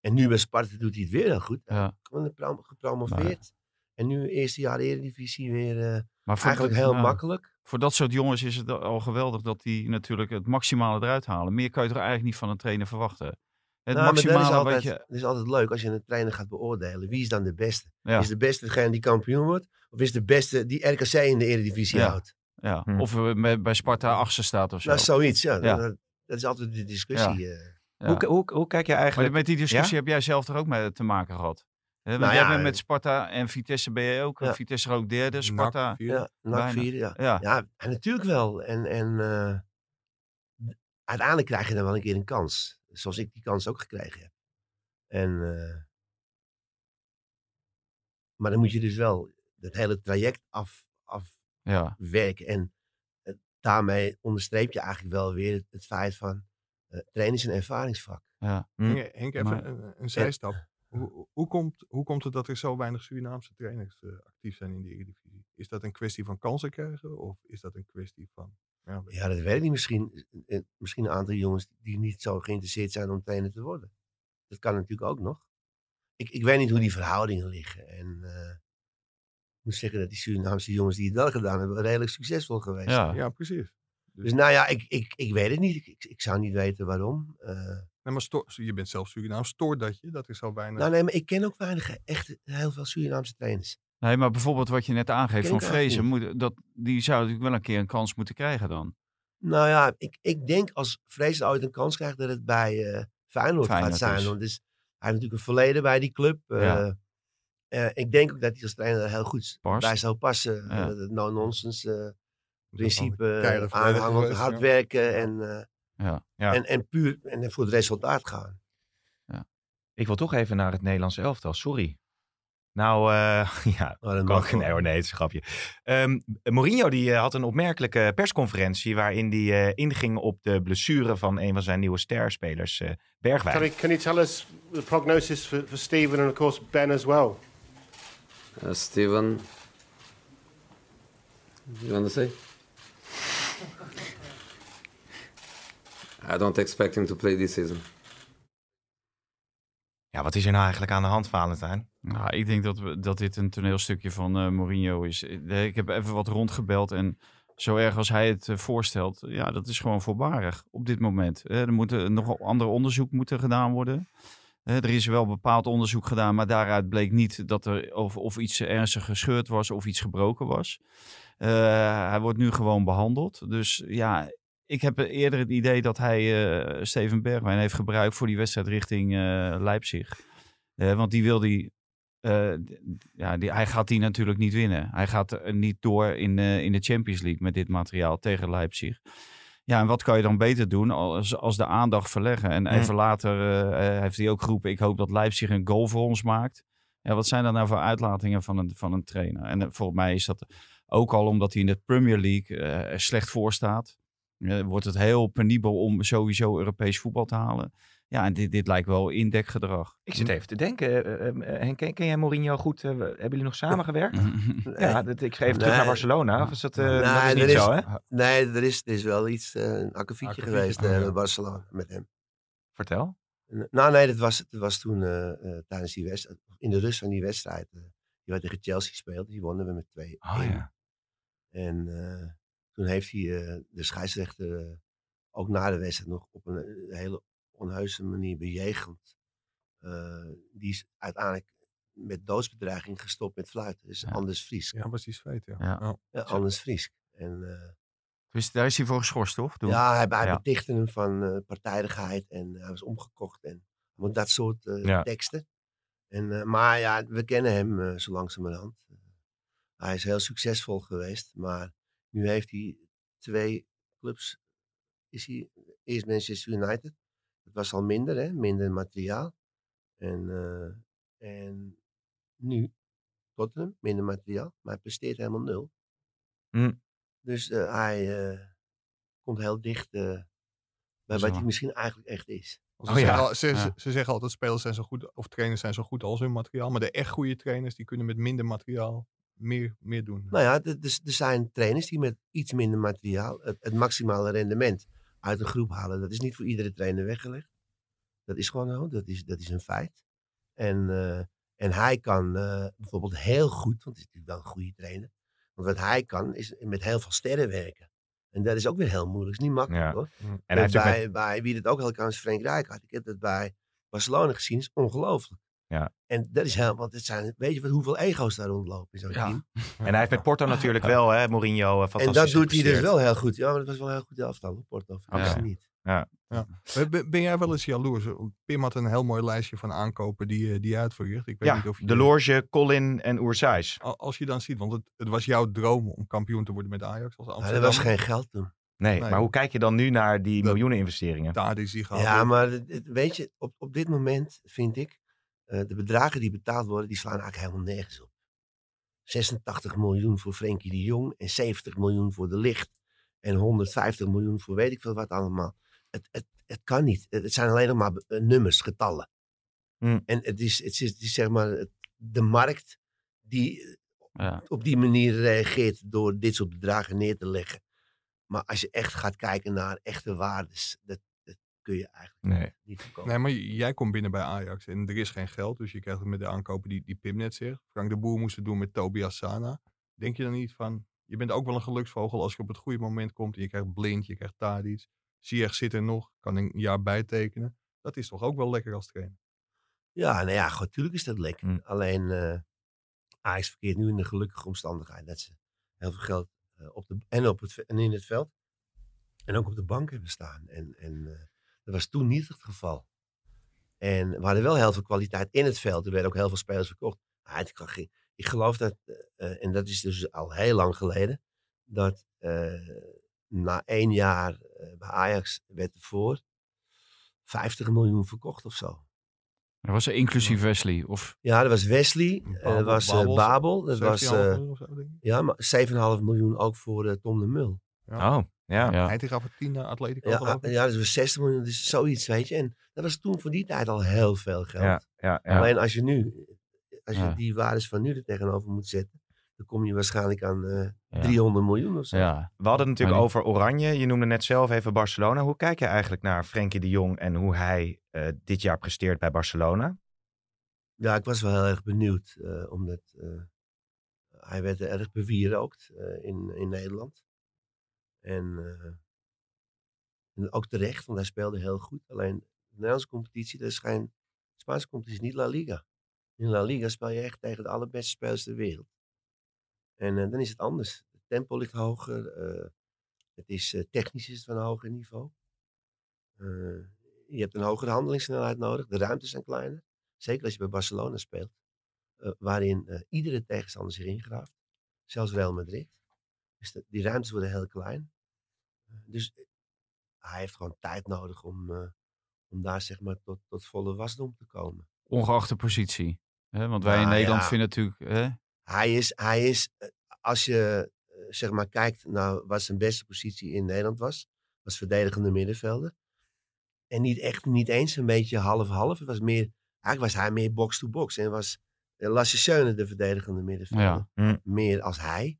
En nu bij Sparta doet hij het weer heel goed. Ja. Gewoon prom- gepromoveerd. En nu eerste jaar Eredivisie weer eh, Maar eigenlijk dat- heel makkelijk. Voor dat soort jongens is het al geweldig dat die natuurlijk het maximale eruit halen. Meer kan je toch eigenlijk niet van een trainer verwachten. Het Nou, maar dat maximale is, altijd, je... dat is altijd leuk als je een trainer gaat beoordelen. Wie is dan de beste? Ja, Is de beste degene die kampioen wordt? Of is de beste die RKC in de Eredivisie Ja. houdt? Ja. Hm. Of met- bij Sparta achtste staat of zo. Nou, zoiets, ja. Ja. Dat, dat is altijd de discussie. eh. Ja. Hoe, hoe, hoe kijk je Maar eigenlijk... met die discussie heb jij zelf er ook mee te maken gehad. Hè, want Nou jij ja, bent eh, met Sparta en Vitesse ben je ook. Ja. Vitesse ook derde, Sparta. NAC, vierde. Ja, NAC Bijna. vierde, ja. Ja, Ja, en natuurlijk wel. En, en eh, uiteindelijk krijg je dan wel een keer een kans. Zoals ik die kans ook gekregen heb. En, eh, maar dan moet je dus wel het hele traject af, ja. afwerken. En eh, daarmee onderstreep je eigenlijk wel weer het, het feit van eh trainen is een ervaringsvak. ja. Hm. Henk, Henk, even Maar- een, een zijstap. Hoe, hoe, komt, hoe komt het dat er zo weinig Surinaamse trainers eh, actief zijn in de Eredivisie? Is dat een kwestie van kansen krijgen of is dat een kwestie van... Ja, Ja, dat weet ik niet. Misschien, misschien een aantal jongens die niet zo geïnteresseerd zijn om trainer te worden. Dat kan natuurlijk ook nog. Ik, ik weet niet hoe die verhoudingen liggen. En eh, moet zeggen dat die Surinaamse jongens die het wel gedaan hebben, redelijk succesvol geweest zijn. ja. ja, precies. Dus nou ja, ik, ik, ik weet het niet. Ik, ik, ik zou niet weten waarom. Eh, Nee, maar sto- je bent zelf Surinaam. Stoort dat je dat er zo weinig... nou nee, maar ik ken ook weinig, echt heel veel Surinaamse trainers. Nee, maar bijvoorbeeld wat je net aangeeft van Vrezen, moet, dat, die zou natuurlijk wel een keer een kans moeten krijgen dan. Nou ja, ik, ik denk als Vrees ooit een kans krijgt dat het bij eh Feyenoord, Feyenoord gaat zijn. is. Want dus, hij heeft natuurlijk een verleden bij die club. eh, Ja. Eh, ik denk ook dat hij als trainer er heel goed Past. bij zou passen. Ja. Eh, het no-nonsense eh, principe, eh, geweest, hard ja. werken en, eh, Ja. Ja. en, en puur en voor het resultaat gaan. Ik wil toch even naar het Nederlandse elftal, sorry. Nou, eh, (laughs) ja, dat Kan, (laughs) nee hoor, nee, het is een grapje. Ehm, Mourinho die, had een opmerkelijke persconferentie waarin hij eh, inging op de blessure van een van zijn nieuwe sterspelers, eh Bergwijn. Terry, can you tell us the prognosis for, for Stephen and of course Ben as well? Uh, Steven, you want to say? I don't expect him to play this season. Ja, wat is er nou eigenlijk aan de hand, Valentijn? Nou, ik denk dat, we, dat dit een toneelstukje van eh, Mourinho is. Eh, Ik heb even wat rondgebeld en zo erg als hij het eh, voorstelt, ja, dat is gewoon voorbarig op dit moment. Eh, er moet nog een ander onderzoek moeten gedaan worden. Er is wel bepaald onderzoek gedaan, maar daaruit bleek niet dat er of, of iets ernstig gescheurd was of iets gebroken was. Eh, hij wordt nu gewoon behandeld. Dus ja, ik heb eerder het idee dat hij eh, Steven Bergwijn heeft gebruikt voor die wedstrijd richting eh, Leipzig. Want die wil die ja, die, hij gaat die natuurlijk niet winnen. Hij gaat niet door in, in de Champions League met dit materiaal tegen Leipzig. Ja, en wat kan je dan beter doen als, als de aandacht verleggen? En even later eh, eh, heeft hij ook geroepen, ik hoop dat Leipzig een goal voor ons maakt. Ja, wat zijn dat nou voor uitlatingen van een, van een trainer? En eh, volgens mij is dat ook al omdat hij in de Premier League er slecht voor staat. wordt het heel penibel om sowieso Europees voetbal te halen. Ja, en dit, dit lijkt wel indekgedrag. Ik zit even te denken, eh, eh, Henk, ken, ken jij Mourinho goed? Eh, hebben jullie nog samengewerkt? (laughs) Ja, dat, ik ga even terug naar Barcelona. Of is dat, eh, Nee, dat is er niet is- zo, hè? Nee, er is, er is wel iets, eh, een akkefietje geweest oh eh, ja. met Barcelona met hem. Vertel. Nou nee, dat was, dat was toen eh, eh, tijdens die wedstrijd, in de rust van die wedstrijd. eh, die wij tegen Chelsea speelden, die wonnen we met 2-1. Oh ja. En eh, toen heeft hij eh, de scheidsrechter eh, ook na de wedstrijd nog op een, eh, hele onheuse manier bejegend. Eh, die is uiteindelijk met doodsbedreiging gestopt met fluiten. Dus Ja. Anders Fries. Ja, was die zweet, ja. Ja. Anders Fries. En, eh, Dus daar is hij voor geschorst, toch? Toen? ja, hij, hij Ja. betichtte hem van eh, partijdigheid en hij was omgekocht. En want dat soort eh, Ja. teksten. En, eh, maar ja, we kennen hem zo langzamerhand. Hij is heel succesvol geweest, maar nu heeft hij twee clubs. Is hij eerst Manchester United. Dat was al minder, hè? minder materiaal. En, eh, en nu Tottenham, minder materiaal, maar hij presteert helemaal nul. Hm. Dus eh, hij eh, komt heel dicht bij Zo. wat hij misschien eigenlijk echt is. Ze, Oh ja. zeggen, al- ze, Ja. ze- ze zeggen altijd spelers zijn zo goed, of trainers zijn zo goed als hun materiaal. Maar de echt goede trainers, die kunnen met minder materiaal meer, meer doen. Nou ja, dus er zijn trainers die met iets minder materiaal het, het maximale rendement uit een groep halen. Dat is niet voor iedere trainer weggelegd. Dat is gewoon zo, dat is, dat is een feit. En, eh, en hij kan eh, bijvoorbeeld heel goed, want hij is natuurlijk wel een goede trainer. Want wat hij kan, is met heel veel sterren werken. En dat is ook weer heel moeilijk. is niet makkelijk Ja. hoor. En hij En ook bij, met- bij wie het ook heel kan is Frank Rijkaard. Ik heb dat bij Barcelona gezien. is ongelooflijk. Ja. En dat is heel, want het zijn, weet je wat, hoeveel ego's daar rondlopen in zo'n Ja. team. (laughs) En hij heeft met Porto natuurlijk wel, hè, Mourinho, eh, En dat doet hij dus wel heel goed. Ja, maar dat was wel een heel goed elftal, hoor, Porto. Je niet. Ja. Ben- Ben, jij wel eens jaloers? Pim had een heel mooi lijstje van aankopen die, eh, die hij uitvoert. Ik weet Ja, niet of je, De Loge, Colin en Oersais. Al- Als je dan ziet, want het, het was jouw droom om kampioen te worden met Ajax als Maar Amsterdam. er was geen geld toen. Nee, Nee. maar hoe kijk je dan nu naar die Dat- miljoenen investeringen? Daar is die gehaald. Ja, maar weet je, op, op dit moment vind ik, eh, de bedragen die betaald worden, die slaan eigenlijk helemaal nergens op. 86 miljoen voor Frenkie de Jong en 70 miljoen voor de Licht. En 150 miljoen voor weet ik veel wat allemaal. Het, het, het kan niet. Het, zijn alleen nog maar eh, nummers, getallen. Hmm. En het is, het, is, het is zeg maar de markt die eh, Ja. op die manier reageert door dit soort bedragen neer te leggen. Maar als je echt gaat kijken naar echte waardes, dat kun je eigenlijk Nee. niet voorkomen. Nee, maar jij komt binnen bij Ajax en er is geen geld. Dus je krijgt het met de aankopen die, die Pim net zegt. Frank de Boer moest het doen met Tobias Sana. Denk je dan niet van, je bent ook wel een geluksvogel als je op het goede moment komt. En je krijgt Blind, je krijgt Tadic. Ziyech zit er nog, kan een jaar bijtekenen. Dat is toch ook wel lekker als trainer. Ja, nou ja, goed, natuurlijk is dat lekker. Mm. Alleen eh Ajax verkeert nu in de gelukkige omstandigheid dat ze heel veel geld eh, op de, en, op het, en in het veld en ook op de bank hebben staan. En, en eh, dat was toen niet het geval. En we hadden wel heel veel kwaliteit in het veld. Er werden ook heel veel spelers verkocht. Ik, kan geen- ik geloof dat, eh, eh, en dat is dus al heel lang geleden, dat eh, na één jaar eh, bij Ajax werd er voor 50 miljoen verkocht of zo. Dat was inclusief Wesley. Of, Ja, dat was Wesley. Babel- dat was Babel, Babel. Dat was 17,5 eh, miljoen of zo, denk ik. ja, maar 7,5 miljoen ook voor Tom de Mul. Ja. Oh, ja. ja. Hij gaf het 10 naar Atletico. Ja, ja, dat was 60 miljoen. Dus zoiets, weet je. En dat was toen voor die tijd al heel veel geld. Ja, ja, ja. Alleen als je nu, als je Ja. die waardes van nu er tegenover moet zetten, dan kom je waarschijnlijk aan eh, Ja. 300 miljoen of zo. ja. We hadden het natuurlijk over Oranje. Je noemde net zelf even Barcelona. Hoe kijk je eigenlijk naar Frenkie de Jong en hoe hij eh, dit jaar presteert bij Barcelona? Ja, ik was wel heel erg benieuwd, eh, omdat eh, hij werd erg bewierookt eh in, in Nederland. En, eh, en ook terecht, want hij speelde heel goed. Alleen de Nederlandse competitie, dat is geen, Spaanse competitie niet La Liga. In La Liga speel je echt tegen de allerbeste spelers ter wereld. En eh, dan is het anders. Het tempo ligt hoger. eh, het is technisch is het van een hoger niveau. Je hebt een hogere handelingssnelheid nodig. De ruimtes zijn kleiner. Zeker als je bij Barcelona speelt. waarin iedere tegenstander zich ingraaft. Zelfs Real Madrid. Dus de- die ruimtes worden heel klein. Eh, dus eh, hij heeft gewoon tijd nodig om, eh, om daar zeg maar tot, tot volle wasdom te komen. Ongeacht de positie. Hè? Want wij in Nou, Nederland ja. vinden natuurlijk... Hè? Hij is, hij is als je zeg maar kijkt naar wat zijn beste positie in Nederland was, was verdedigende middenvelder. En niet echt, niet eens een beetje half-half. Het was meer, eigenlijk was hij meer box-to-box. En was Lasse Schöne de verdedigende middenvelder. Ja. Hm. Meer als hij.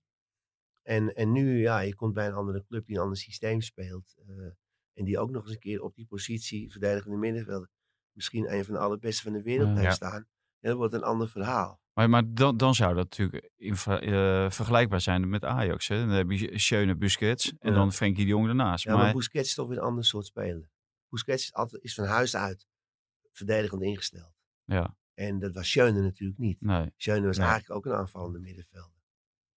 En, en nu, ja, je komt bij een andere club die een ander systeem speelt. eh, en die ook nog eens een keer op die positie, verdedigende middenvelder, misschien een van de allerbeste van de wereld Ja. staan. Ja, dat wordt een ander verhaal. Maar, maar dan, dan zou dat natuurlijk in, eh, vergelijkbaar zijn met Ajax. Hè? Dan heb je Schöne, Busquets en Ja. dan Frenkie de Jong daarnaast. Ja, maar, maar, Busquets is toch weer een ander soort speler. Busquets is, altijd, is van huis uit verdedigend ingesteld. ja, En dat was Schöne natuurlijk niet. nee. Schöne was Nee. eigenlijk ook een aanvallende middenvelder.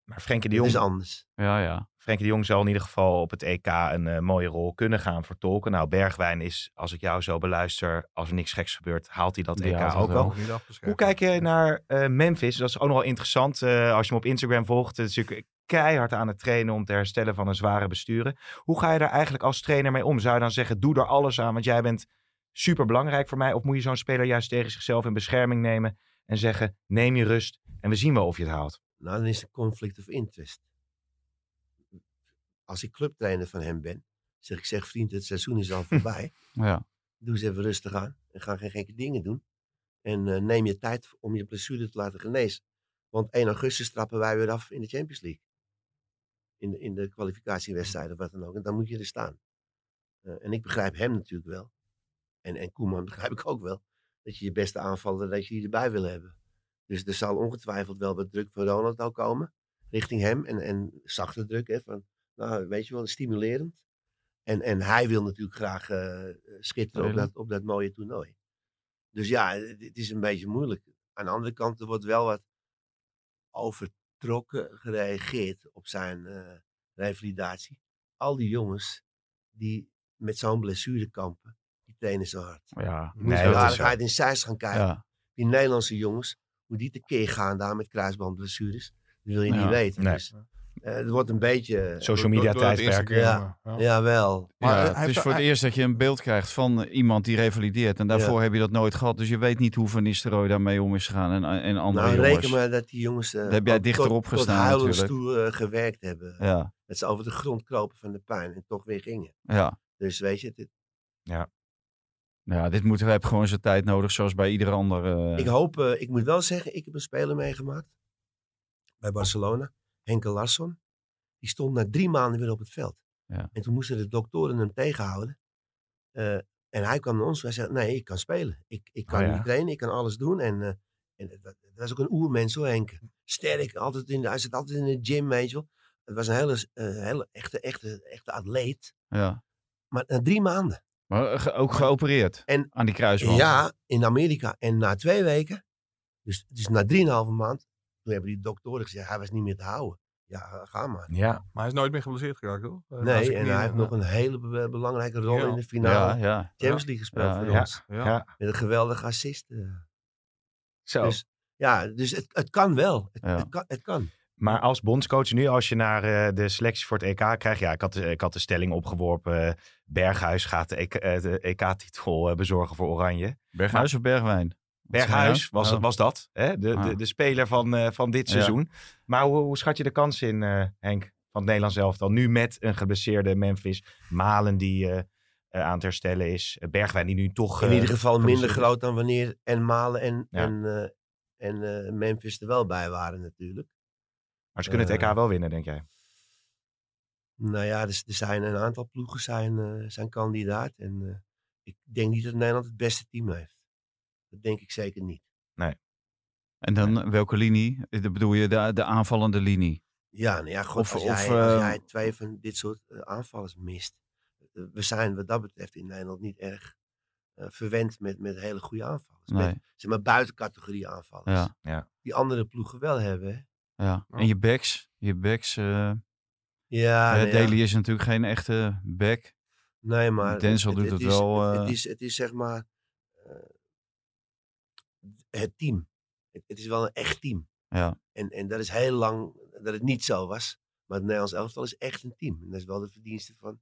Maar Frenkie de Dat Jong, is anders. Ja, ja. Frenkie de Jong zal in ieder geval op het EK een eh, mooie rol kunnen gaan vertolken. Nou, Bergwijn is, als ik jou zo beluister, als er niks geks gebeurt, haalt hij dat EK ook wel. Hoe kijk je naar eh, Memphis? Dat is ook nog wel interessant. eh, als je hem op Instagram volgt, het is natuurlijk keihard aan het trainen om te herstellen van een zware besturen. Hoe ga je daar eigenlijk als trainer mee om? Zou je dan zeggen, doe er alles aan, want jij bent super belangrijk voor mij? Of moet je zo'n speler juist tegen zichzelf in bescherming nemen en zeggen, neem je rust en we zien wel of je het haalt? Nou, dan is het conflict of interest. Als ik clubtrainer van hem ben, zeg ik, zeg vriend, het seizoen is al (laughs) voorbij. ja. Doe eens even rustig aan en ga geen gekke dingen doen. En eh, neem je tijd om je blessure te laten genezen. Want 1 augustus trappen wij weer af in de Champions League. In de, in de kwalificatiewedstrijden, wat dan ook. En dan moet je er staan. Eh, en ik begrijp hem natuurlijk wel. En, en Koeman (laughs) begrijp ik ook wel. Dat je je beste aanvaller, dat je die erbij wil hebben. Dus er zal ongetwijfeld wel wat druk van Ronald ook komen. Richting hem. En, en zachte druk. Hè, van, nou, weet je wel, stimulerend. En, en hij wil natuurlijk graag eh, schitteren op dat, op dat mooie toernooi. Dus ja, het, het is een beetje moeilijk. Aan de andere kant, er wordt wel wat overtrokken gereageerd op zijn eh, revalidatie. Al die jongens die met zo'n blessure kampen, die trainen zo hard. Ja, Moet Nee, de aardigheid in Zeist gaan kijken. ja. Die Nederlandse jongens, hoe die tekeer gaan daar met kruisbandblessures, dat wil je Ja, niet weten. nee. Dus, eh, het wordt een beetje... eh, Social media tijdperk. Ja. ja. Jawel. Maar Ja, hij het is voor het eerst dat je een beeld krijgt van eh, iemand die revalideert. En daarvoor heb je dat nooit gehad. Dus je weet niet hoe Van Nistelrooy daarmee om is gegaan. En, en andere Nou, jongens. reken maar dat die jongens uh, Daar heb jij dichterop gestaan tot natuurlijk. toe uh, gewerkt hebben. Ja, Dat ze over de grond kropen van de pijn en toch weer gingen. ja. Dus weet je, dit, ja, dit moet heb gewoon zijn tijd nodig, zoals bij ieder ander. eh, ik hoop, uh, ik moet wel zeggen, ik heb een speler meegemaakt bij Barcelona, Henke Larsson. Die stond na drie maanden weer op het veld. Ja. En toen moesten de doktoren hem tegenhouden. Uh, en hij kwam naar ons en zei, nee, ik kan spelen. Ik, ik kan Oh, ja. niet trainen, ik kan alles doen. En, en het was ook een oermens hoor, Henke. Sterk, altijd in de, hij zit altijd in de gym, weet je wel. Het was een hele, hele echte, echte, echte atleet. ja. Maar na drie maanden. Maar ge- ook geopereerd En- aan die kruisband. Ja, in Amerika. En na twee weken, dus, dus na drieënhalve maand, toen hebben die doktoren gezegd, hij was niet meer te houden. Ja, ga maar. Ja, Maar hij is nooit meer geblesseerd geraakt, hoor. Eh, Nee, en hij heeft nog een hele be- belangrijke rol Ja. in de finale ja, ja. Champions League gespeeld Ja, voor ja. ons. Ja. ja. Met een geweldige assist. eh. Zo. Dus ja, dus het, het kan wel. Het, Ja. het, kan, het kan. Maar als bondscoach nu, als je naar eh, de selectie voor het EK krijgt. Ja, ik had, ik had de stelling opgeworpen. eh, Berghuis gaat de EK, eh, de EK-titel eh, bezorgen voor Oranje. Berghuis of Bergwijn? Berghuis was, Oh. was dat, hè? De, Ah. de, de speler van, eh, van dit Ja. seizoen. Maar hoe, hoe schat je de kans in, eh, Henk, van het Nederlands elftal? Nu met een geblesseerde Memphis. Malen die eh, eh, aan het herstellen is. Eh, Bergwijn die nu toch... In eh, ieder geval minder groot dan wanneer en Malen en, Ja. en, eh, en eh, Memphis er wel bij waren natuurlijk. Maar ze kunnen het Eh, EK wel winnen, denk jij? Nou ja, er, er zijn een aantal ploegen zijn, eh, zijn kandidaat. En eh, ik denk niet dat Nederland het beste team heeft. Dat denk ik zeker niet. En dan welke linie? Dat bedoel je de, de aanvallende linie? Ja, nou ja, god, Of- als, of, jij, als eh, jij twee van dit soort eh, aanvallers mist. eh, we zijn wat dat betreft in Nederland niet erg eh, verwend met, met hele goede aanvallers. Nee. Met, zeg maar buiten categorie aanvallers. Ja, Die andere ploegen wel hebben. Ja. En je backs? Je backs... eh Ja, ja. Daly is natuurlijk geen echte back. Nee, maar Denzel doet het is, wel, Het, eh, het is, het is zeg maar eh, het team. Het, het is wel een echt team. Ja, En, en dat is heel lang dat het niet zo was. Maar het Nederlands elftal is echt een team. En dat is wel de verdienste van,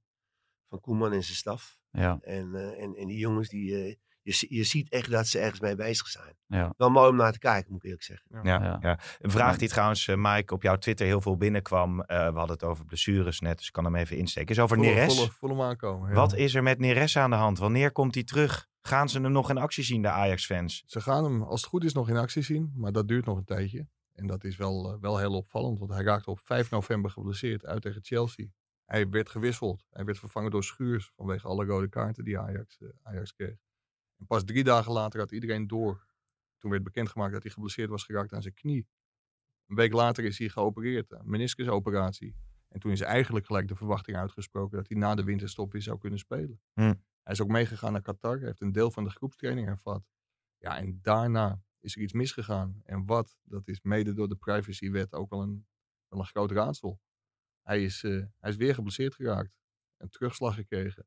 van Koeman en zijn staf. ja, En, en, en die jongens, die, je, je ziet echt dat ze ergens mee bezig zijn. ja. Wel mooi om naar te kijken, moet ik eerlijk zeggen. Ja, Ja. ja. Een vraag die trouwens, eh, Mike, op jouw Twitter heel veel binnenkwam. eh, we hadden het over blessures net, dus ik kan hem even insteken. Is over Neres. voel- voel hem aankomen. ja. Wat is er met Neres aan de hand? Wanneer komt hij terug? Gaan ze hem nog in actie zien, de Ajax-fans? Ze gaan hem, als het goed is, nog in actie zien. Maar dat duurt nog een tijdje. En dat is wel, eh, wel heel opvallend. Want hij raakte op 5 november geblesseerd uit tegen Chelsea. Hij werd gewisseld. Hij werd vervangen door Schuurs. Vanwege alle rode kaarten die Ajax, Ajax kreeg. En pas drie dagen later had iedereen door. Toen werd bekendgemaakt dat hij geblesseerd was geraakt aan zijn knie. Een week later is hij geopereerd. Een meniscusoperatie. En toen is eigenlijk gelijk de verwachting uitgesproken dat hij na de winterstop weer zou kunnen spelen. Hm. Hij is ook meegegaan naar Qatar. Heeft een deel van de groepstraining hervat. Ja, en daarna is er iets misgegaan. En wat, dat is mede door de privacywet ook wel een, wel een groot raadsel. Hij is, eh, hij is weer geblesseerd geraakt. Een terugslag gekregen.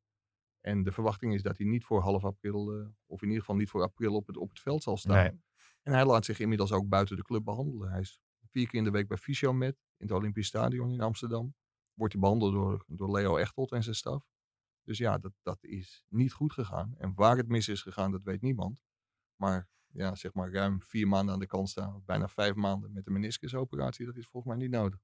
En de verwachting is dat hij niet voor half april, eh, of in ieder geval niet voor april op het, op het veld zal staan. Nee. En hij laat zich inmiddels ook buiten de club behandelen. Hij is vier keer in de week bij Fysiomed in het Olympisch Stadion in Amsterdam. Wordt hij behandeld door, door Leo Echtelt en zijn staf. Dus ja, dat, dat is niet goed gegaan. En waar het mis is gegaan, dat weet niemand. Maar ja, zeg maar ruim vier maanden aan de kant staan. Bijna vijf maanden met de meniscusoperatie. Dat is volgens mij niet nodig.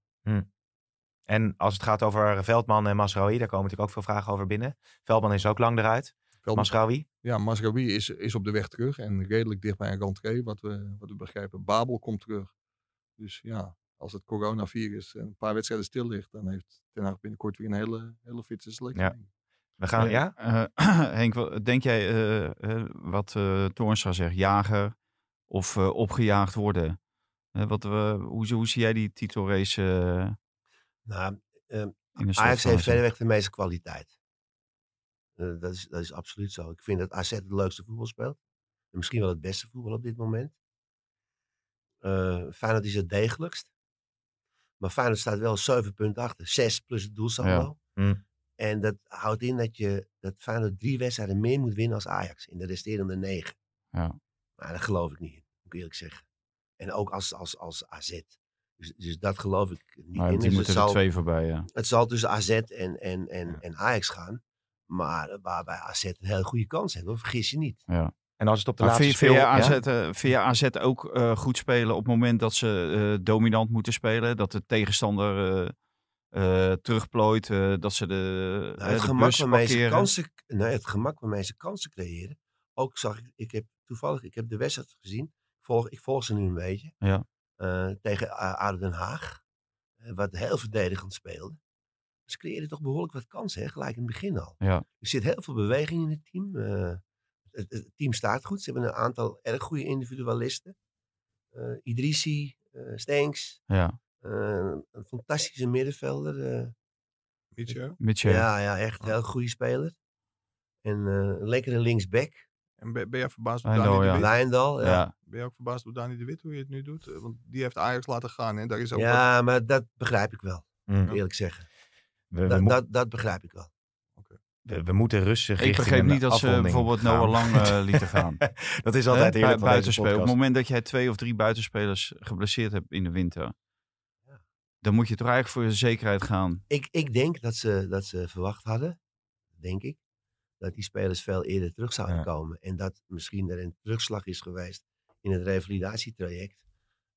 En als het gaat over Veldman en Masraoui, daar komen natuurlijk ook veel vragen over binnen. Veldman is ook lang eruit. Veldman- Masraoui? Ja, Masraoui is, is op de weg terug. En redelijk dicht bij een rentree, wat we, wat we begrijpen. Babel komt terug. Dus ja, als het coronavirus een paar wedstrijden stil ligt, dan heeft Ten Hag binnenkort weer een hele, hele fitte selectie. Ja. We gaan, ja? Eh, (clears throat) Henk, wat- denk jij eh, eh, wat eh Toornstra zegt, jager of eh, opgejaagd worden? Wat, we hoe, hoe zie jij die titelrace eh, Nou, ehm, Ajax heeft verreweg de meeste kwaliteit. Eh, dat, is, dat is absoluut zo. Ik vind dat AZ het leukste voetbal speelt. En misschien wel het beste voetbal op dit moment. Eh Feyenoord is het degelijkst. Maar Feyenoord staat wel 7 punten achter. 6 plus het doelsaldo. Ja. Hm. En dat houdt in dat, je, dat Feyenoord drie wedstrijden meer moet winnen als Ajax. In de resterende negen. Ja. Maar dat geloof ik niet in, moet ik eerlijk zeggen. En ook als, als, als AZ. Dus, dus dat geloof ik niet Maar in. die Dus moeten er zal- twee voorbij, ja. het zal tussen AZ en, en, en, en Ajax gaan. Maar waarbij AZ een hele goede kans heeft, hoor. vergis je niet. ja. En als het op de Maar laatste vind, je- vind, je speel... AZ, ja? vind je AZ ook eh, goed spelen op het moment dat ze eh, dominant moeten spelen? Dat de tegenstander eh, eh, terugplooit, eh, dat ze de, Nou, het, de gemak waarmee ze kansen, nee, het gemak waarmee ze kansen creëren. Ook zag ik, ik heb toevallig, ik heb de wedstrijd gezien. Ik volg, ik volg ze nu een beetje. Ja. Eh, tegen A- ADO Den Haag. eh, wat heel verdedigend speelde. Ze creëren toch behoorlijk wat kansen, hè, gelijk in het begin al. Ja. Er zit heel veel beweging in het team. eh, het, het team staat goed. Ze hebben een aantal erg goede individualisten. Eh Idrissi, eh Stenks, Ja, eh, een fantastische middenvelder. eh, Mietje. Mitchell. ja, ja, echt een heel goede speler. En eh, een lekkere linksback. En ben, ben jij verbaasd door Dani de ja. Wit? Ja, Ja. Ben je ook verbaasd door Dani de Wit hoe je het nu doet? Eh, Want die heeft Ajax laten gaan. En daar is ook ja maar dat begrijp ik wel. Moet ik Eerlijk zeggen. We, we, Dat, dat, dat begrijp ik wel. we, we moeten rustig Ik richting begreep een niet dat ze bijvoorbeeld gaan. Noah Lang eh, (laughs) lieten gaan. dat is altijd eerlijk buitenspelen. Op het moment dat jij twee of drie buitenspelers geblesseerd hebt in de winter, dan moet je toch eigenlijk voor de zekerheid gaan. Ik, ik denk dat ze, dat ze verwacht hadden, denk ik, dat die spelers veel eerder terug zouden Ja. komen. En dat misschien er een terugslag is geweest in het revalidatietraject.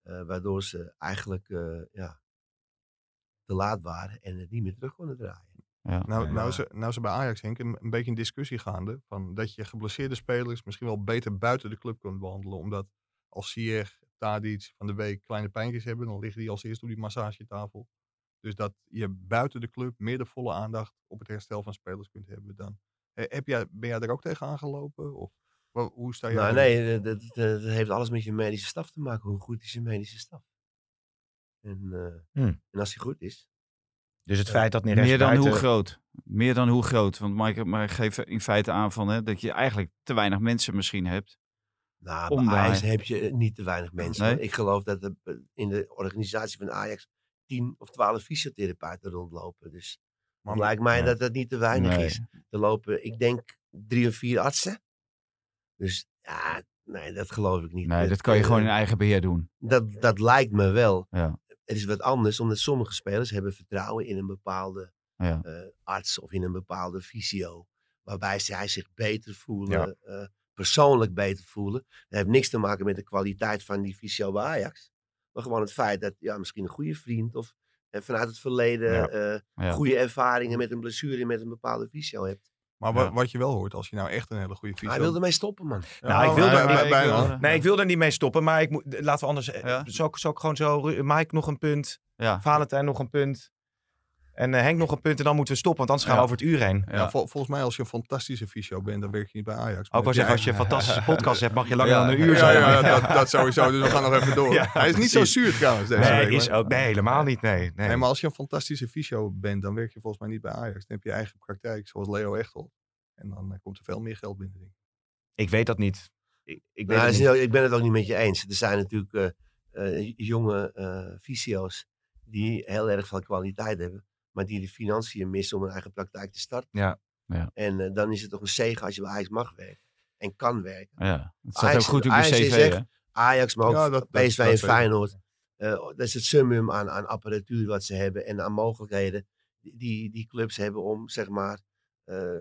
eh, waardoor ze eigenlijk eh, ja, te laat waren en het niet meer terug konden draaien. Ja. Nou, nou, is er, nou is er bij Ajax, Henk, een, een beetje een discussie gaande. Van dat je geblesseerde spelers misschien wel beter buiten de club kunt behandelen. Omdat als Sier, Tadic van de week kleine pijntjes hebben, dan liggen die als eerste op die massagetafel. Dus dat je buiten de club meer de volle aandacht op het herstel van spelers kunt hebben dan. Eh, Heb jij, ben jij er ook tegen aangelopen? Of hoe sta jij Nou, nee, dat, dat, dat heeft alles met je medische staf te maken. Hoe goed is je medische staf? En, eh, Hmm. en als die goed is, Dus het feit dat Neres Meer dan buiten... hoe groot. Meer dan hoe groot. Want Mike, maar geef in feite aan van, hè, dat je eigenlijk te weinig mensen misschien hebt. Nou, bij Ajax heb je niet te weinig mensen. Nee? Ik geloof dat er eh, in de organisatie van Ajax 10 of 12 fysiotherapeuten rondlopen. Dus Maar- lijkt mij dat dat niet te weinig Nee. is. Er lopen, ik denk, drie of vier artsen. Dus ja, nee, dat geloof ik niet. Nee, dat kan je gewoon in eigen beheer doen. dat, dat lijkt me wel. Ja. Het is wat anders, omdat sommige spelers hebben vertrouwen in een bepaalde Ja. eh, arts of in een bepaalde fysio. Waarbij zij zich beter voelen, eh, persoonlijk beter voelen. Dat heeft niks te maken met de kwaliteit van die fysio bij Ajax. Maar gewoon het feit dat ja, misschien een goede vriend of eh, vanuit het verleden Ja. eh, Ja. goede ervaringen met een blessure met een bepaalde fysio hebt. Maar Ja. wat je wel hoort, als je nou echt een hele goede Hij fysio... wilde mee stoppen, man. Ja, Nou, ik wilde- bij- bij- Nee, ik wil er niet mee stoppen, maar ik moet, laten we anders... Ja? Zal, ik, zal ik gewoon zo... Mike nog een punt, Ja. Valentijn nog een punt en eh, Henk nog een punt en dan moeten we stoppen, want anders gaan we over het uur heen. Ja, vol- volgens mij als je een fantastische fysio bent, dan werk je niet bij Ajax. Ook wel zeggen, als je een fantastische (laughs) podcast hebt, mag je langer Ja. dan een uur ja, zijn. (laughs) ja, dat, dat sowieso. Dus we gaan nog even door. Ja, Hij is niet zo zuur trouwens deze Nee, week. is ook, nee, helemaal niet. Nee, nee. Nee, maar als je een fantastische fysio bent, dan werk je volgens mij niet bij Ajax. Dan heb je je eigen praktijk, zoals Leo Echtel. En dan eh, komt er veel meer geld binnen. ik. Weet dat niet. Ik, ik weet Nou, het is niet. ik ben het ook niet met je eens. Er zijn natuurlijk eh, eh, jonge eh fysio's die heel erg veel kwaliteit hebben, maar die de financiën missen om een eigen praktijk te starten. Ja. Ja. En eh, dan is het toch een zegen als je bij Ajax mag werken en kan werken. Ja. Het staat ook Ajax- goed op je cv, echt-? Ajax, maar ook Ja, dat- dat- PSV dat en. Feyenoord. Eh, dat is het summum aan, aan apparatuur wat ze hebben en aan mogelijkheden die- die, die clubs hebben om, zeg maar, eh,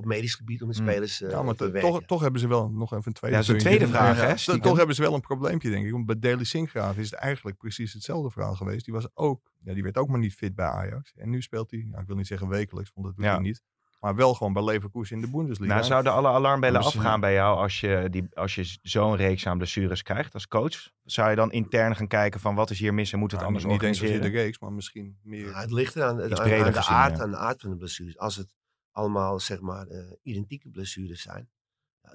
op medisch gebied om met Mm. spelers eh, Ja, maar te to- werken. toch, toch hebben ze wel nog even een tweede Ja, zo'n puntje. tweede vraag, hè. Toch hebben ze wel een probleempje, denk ik. Want bij Deli Sinkgraaf is het eigenlijk precies hetzelfde verhaal geweest. Die, was ook, ja, die werd ook maar niet fit bij Ajax. En nu speelt hij, nou, ik wil niet zeggen wekelijks, want dat doet Ja. hij niet. Maar wel gewoon bij Leverkusen in de Bundesliga. Nou, zouden alle alarmbellen afgaan bij jou als je, die, als je zo'n reeks aan blessures krijgt als coach? Zou je dan intern gaan kijken van wat is hier mis en moet het Nou, anders niet eens zozeer organiseren? de reeks, maar misschien meer... Ja, het ligt eraan aan, aan, de gezien, aard, ja. aan de aard van de blessures. Als het, allemaal zeg maar eh, identieke blessures zijn,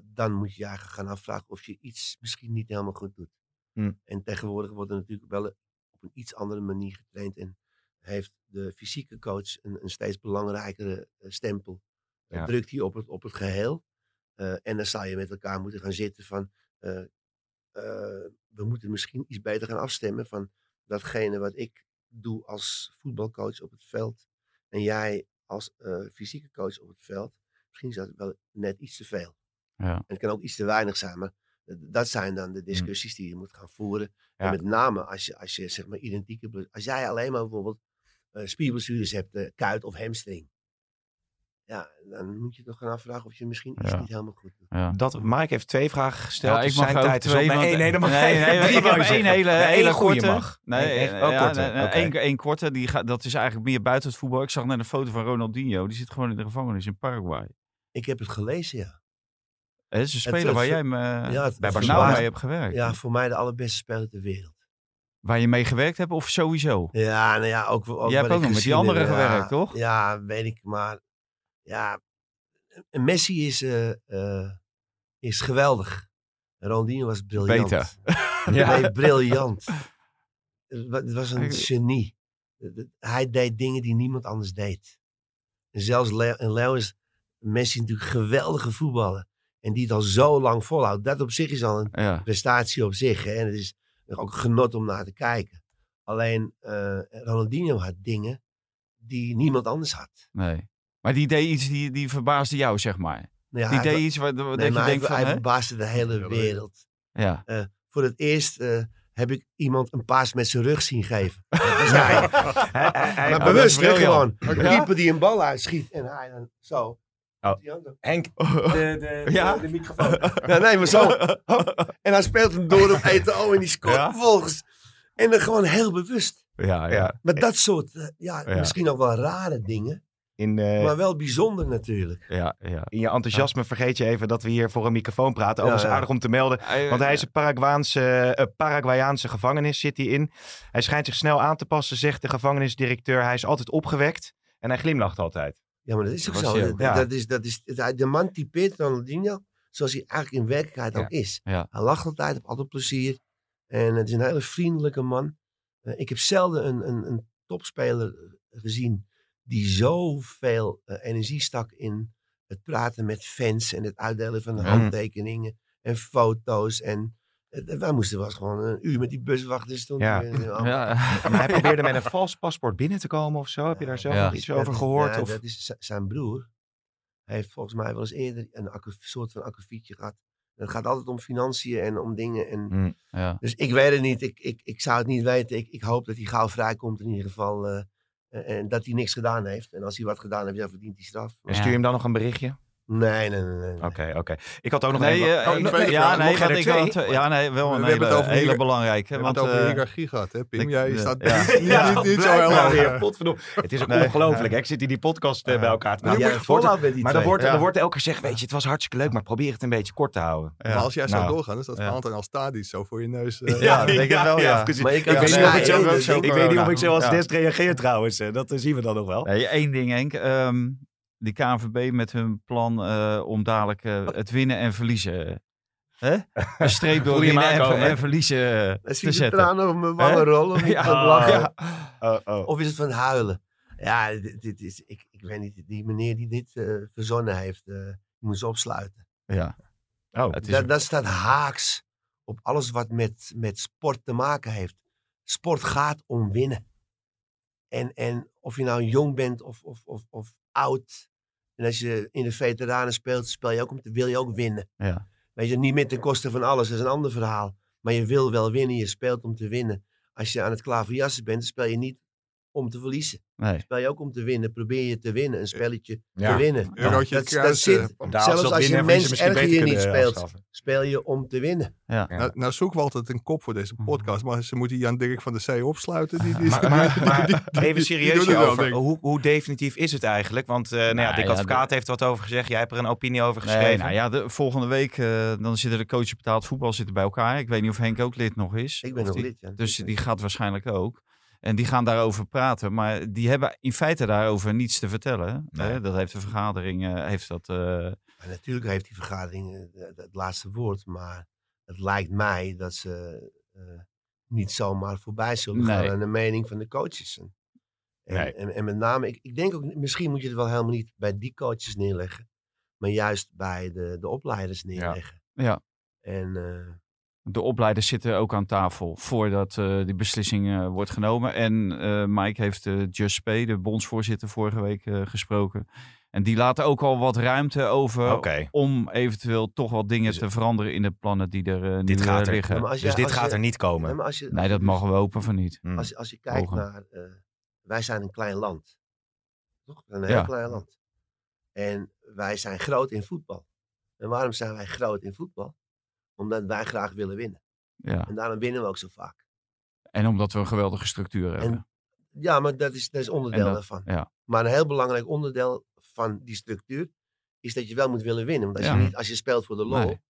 dan moet je je eigenlijk gaan afvragen of je iets misschien niet helemaal goed doet. Hm. En tegenwoordig wordt er natuurlijk wel op een iets andere manier getraind en heeft de fysieke coach een, een steeds belangrijkere eh, stempel. Eh, Ja. Drukt hij op het, op het geheel. Eh, en dan zal je met elkaar moeten gaan zitten van, eh, eh, we moeten misschien iets beter gaan afstemmen van datgene wat ik doe als voetbalcoach op het veld en jij als eh, fysieke coach op het veld. Misschien is dat wel net iets te veel. Ja. En het kan ook iets te weinig zijn, maar dat zijn dan de discussies die je moet gaan voeren. Ja. En met name als je, als je zeg maar identieke, als jij alleen maar bijvoorbeeld eh spierblessures hebt, eh, kuit of hamstring. Ja, dan moet je toch gaan afvragen of je misschien iets Ja. niet helemaal goed doet. Ja. Dat, Mike heeft twee vragen gesteld. Ja, dus ik mag zijn ook tijd is twee, (laughs) op. Nee, nee, dan mag nee, nee, één hele, Nee, hele korte. mag. Nee, Nee, Oh, korte. nee, nee, Oké. één, één korte. Die gaat, dat is eigenlijk meer buiten het voetbal. Ik zag net een foto van Ronaldinho. Die zit gewoon in de gevangenis in Paraguay. Ik heb het gelezen, ja. Het is een speler het- waar jij me, ja, het- bij Barcelona verbaast- mee hebt gewerkt. Ja, voor mij de allerbeste speler ter wereld. Waar je mee gewerkt hebt of sowieso? Ja, nou ja, ook, ook Jij hebt ook nog met die anderen gewerkt, toch? Ja, weet ik, maar ja, Messi is, eh, eh, is geweldig. Ronaldinho was briljant. Beter. (laughs) ja. Nee, briljant. Het wa- het was een genie. Hij deed dingen die niemand anders deed. En zelfs Leo, is Messi natuurlijk geweldige voetballer. En die het al zo lang volhoudt. Dat op zich is al een Ja. prestatie op zich. Hè? En het is ook genot om naar te kijken. Alleen eh, Ronaldinho had dingen die niemand anders had. Nee. Maar die deed iets die, die verbaasde jou, zeg maar. Ja, die hij deed iets waar, waar Nee, dat je maar hij, denkt van... hij hè? verbaasde de hele wereld. Ja. Eh, voor het eerst eh, heb ik iemand een paas met zijn rug zien geven. (laughs) Dat was hij. Hij- hij- hij- maar oh, bewust, hè, gewoon. Een keeper die een bal uitschiet en hij dan zo. Oh. Henk, (laughs) de, de, Ja? de, de microfoon. (laughs) Ja, nee, maar zo. En hij speelt hem door op Eto'o en die scoort Ja? vervolgens. En dan gewoon heel bewust. Ja, ja. Maar dat soort, eh, ja, Ja. misschien ook wel rare dingen. In, eh, Maar wel bijzonder natuurlijk. Ja, ja. in je enthousiasme vergeet je even dat we hier voor een microfoon praten. Overigens Ja, ja. aardig om te melden. Want hij is een Paraguaanse, eh, Paraguayaanse gevangenis, zit hij in. Hij schijnt zich snel aan te passen, zegt de gevangenisdirecteur. Hij is altijd opgewekt en hij glimlacht altijd. Ja, maar dat is toch zo. Dat, is, dat is, dat- de man typeert Ronaldinho zoals hij eigenlijk in werkelijkheid Ja. ook is. Ja. Hij lacht altijd, heeft altijd plezier. En het is een hele vriendelijke man. Eh, ik heb zelden een, een, een topspeler gezien die zoveel eh, energie stak in het praten met fans en het uitdelen van handtekeningen en foto's. En eh, wij moesten wel eens gewoon een uur met die bus wachten. Stond Ja. hij weer- oh. Ja. Maar (laughs) hij probeerde met een vals paspoort binnen te komen of zo. Heb je daar zelf nog iets Dat over is- gehoord? ja, of? Dat is zijn broer. Hij heeft volgens mij wel eens eerder een soort van akkefietje gehad. Het gaat altijd om financiën en om dingen. En, Mm. Ja. Dus ik weet het niet. Ik, ik, ik zou het niet weten. Ik, ik hoop dat hij gauw vrijkomt in ieder geval. eh, en dat hij niks gedaan heeft. En als hij wat gedaan heeft, dan verdient hij straf. En Stuur je hem dan nog een berichtje? Nee, nee, nee. nee. Oké, oké. Ik had ook nog Nee, een... eh, oh, ja, vraag. nee, er ik had ja, nee, wel We een hebben het hele, belangrijke. We hebben Want, het over eh, hiërarchie gehad, hè, Pim? ik- Jij ja. staat Ja. niet, (laughs) niet, niet, zo heel hoog. eh. Het is ook Nee. ongelooflijk. hè. Ik zit hier die podcast bij elkaar te Maar maken. Maar dan wordt, Ja. dan wordt elke keer gezegd, weet je, het was hartstikke leuk, maar probeer het een beetje kort te houden. ja. Maar als jij zo Nou. doorgaat, dan staat Ja. Valentin als stadisch zo voor je neus. Ja, (laughs) dat denk ik wel, ja. ik, weet niet of ik, zo, dat als Ja. Dest reageer trouwens. Dat zien we dan nog wel. Nee, één ding Henk. Die KNVB met hun plan eh, om dadelijk eh, het winnen en verliezen. Hè? Een (laughs) streep door winnen en, en verliezen Hij te zetten. tranen op mijn wangen rollen. Of, (laughs) Ja. (laughs) Oh, oh. of is het van huilen? Ja, dit, dit is, ik, ik weet niet. Die meneer die dit verzonnen heeft, eh moet ze opsluiten. Ja. Oh, Het is, Dat, dat staat haaks op alles wat met, met sport te maken heeft. Sport gaat om winnen. En, en of je nou jong bent of, of, of, of oud. En als je in de veteranen speelt, speel je ook om te, wil je ook winnen. ja. Weet je, niet meer ten koste van alles, dat is een ander verhaal. Maar je wil wel winnen, je speelt om te winnen. Als je aan het klaverjassen bent, dan speel je niet om te verliezen. Nee. Speel je ook om te winnen, probeer je te winnen, een spelletje Ja. te winnen. Eurotje dat, kruis, dat zit, eh, Daar zelfs als je winnen en verliezen mens misschien erger je niet speelt, afschaffen. speel je om te winnen. Ja. Ja. Nou, nou zoeken we altijd een kop voor deze podcast, maar ze moeten Jan Dirk van de Zee opsluiten. Die, die, Maar, maar, maar die- die- even die serieus wel, ik. Hoe, hoe definitief is het eigenlijk? Want eh nou ja, Nou Dick ja, Advocaat heeft er wat over gezegd. Jij hebt er een opinie over geschreven. Nee, nou ja, de, volgende week eh, dan zitten de coaches betaald voetbal zitten bij elkaar. Ik weet niet of Henk ook lid nog is. Ik ben nog lid, ja. Dus die gaat waarschijnlijk ook. En die gaan daarover praten. Maar die hebben in feite daarover niets te vertellen. Nee. Hè? Dat heeft de vergadering, eh, heeft dat... eh, Maar natuurlijk heeft die vergadering eh, het laatste woord. Maar het lijkt mij dat ze niet zomaar voorbij zullen gaan aan de mening van de coaches. En, Nee. en, en met name, ik, ik denk ook, misschien moet je het wel helemaal niet bij die coaches neerleggen. Maar juist bij de, de opleiders neerleggen. ja. En eh, De opleiders zitten ook aan tafel voordat eh, die beslissing eh, wordt genomen. En eh, Mike heeft Just Pay, de bondsvoorzitter, vorige week eh, gesproken. En die laten ook al wat ruimte over om eventueel toch wat dingen Dus- te veranderen in de plannen die er nu gaat er, liggen. Je- dus dit gaat je- er niet komen. maar als je, Nee, dat mogen we hopen van niet. Hmm. Als, als je kijkt Ogen. naar, eh, wij zijn een klein land. Toch? Een heel Ja. klein land. En wij zijn groot in voetbal. En waarom zijn wij groot in voetbal? Omdat wij graag willen winnen. Ja. En daarom winnen we ook zo vaak. En omdat we een geweldige structuur hebben. Ja, maar dat is, dat is onderdeel En dat- daarvan. ja. Maar een heel belangrijk onderdeel van die structuur is dat je wel moet willen winnen. Want als, Ja. je, niet, als je speelt voor de lol, Nee.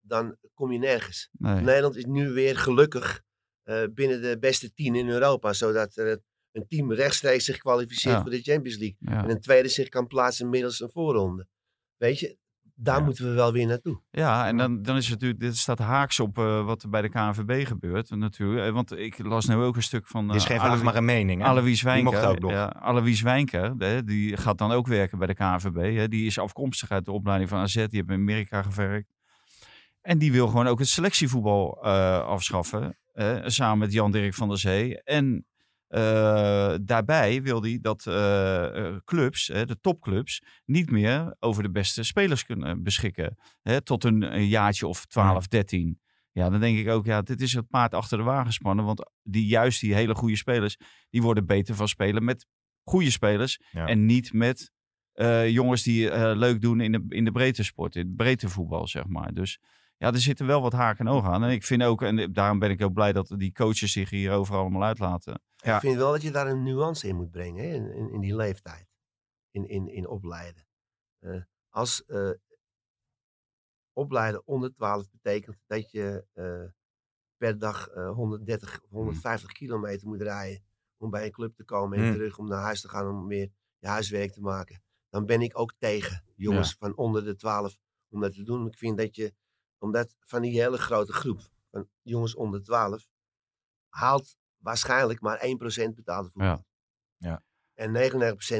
dan kom je nergens. Nee. Nederland is nu weer gelukkig eh, binnen de beste tien in Europa. Zodat er een team rechtstreeks zich kwalificeert Ja. voor de Champions League. En een tweede zich kan plaatsen middels een voorronde. Weet je, daar Ja. moeten we wel weer naartoe. Ja, en dan, dan is het natuurlijk, dit staat haaks op eh, wat er bij de KNVB gebeurt natuurlijk. Eh, Want ik las nu ook een stuk van Dit is eh, geen vraag, Alois- maar een mening. Hè? Alois Wijnker. mocht ook nog. Ja, Alois Wijnker, hè, die gaat dan ook werken bij de KNVB. Hè. Die is afkomstig uit de opleiding van AZ, die heeft in Amerika gewerkt. En die wil gewoon ook het selectievoetbal eh, afschaffen, samen met Jan-Dirk van der Zee. En eh, daarbij wil hij dat eh, eh, clubs, hè, de topclubs, niet meer over de beste spelers kunnen beschikken. Hè, tot een, een jaartje of 12, 13. Ja, dan denk ik ook, ja, dit is het paard achter de wagen spannen. Want die, juist die hele goede spelers, die worden beter van spelen met goede spelers. Ja. En niet met jongens die leuk doen in de, in de breedte sport, in het breedte voetbal, zeg maar. Dus ja, er zitten wel wat haken en ogen aan. En ik vind ook, en daarom ben ik ook blij dat die coaches zich hierover allemaal uitlaten. Ja. Ik vind wel dat je daar een nuance in moet brengen, hè, in, in, in die leeftijd. In, in, in opleiden. Eh, als eh, opleiden onder 12 betekent dat je eh, per dag eh, 130 of 150 kilometer moet rijden om bij een club te komen en Hmm. terug om naar huis te gaan om weer je huiswerk te maken. Dan ben ik ook tegen jongens van onder de 12 om dat te doen. Ik vind dat je, omdat van die hele grote groep van jongens onder 12 haalt waarschijnlijk maar 1% betaalde voetbal. Ja. Ja. En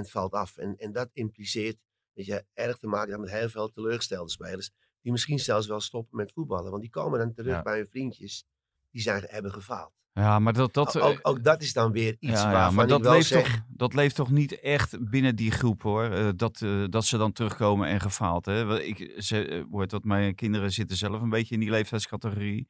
99% valt af. En, en dat impliceert dat je erg te maken hebt met heel veel teleurgestelde spelers. Die misschien zelfs wel stoppen met voetballen. Want die komen dan terug Ja. bij hun vriendjes. Die zijn, hebben gefaald. Ja, maar dat, dat, ook, ook dat is dan weer iets ja, ja, waarvan maar dat ik wel leeft, zeg... toch, dat leeft toch niet echt binnen die groep hoor. Eh, dat, eh, dat ze dan terugkomen en gefaald. Hè? Ik ze, eh, hoort dat mijn kinderen zitten zelf een beetje in die leeftijdscategorie.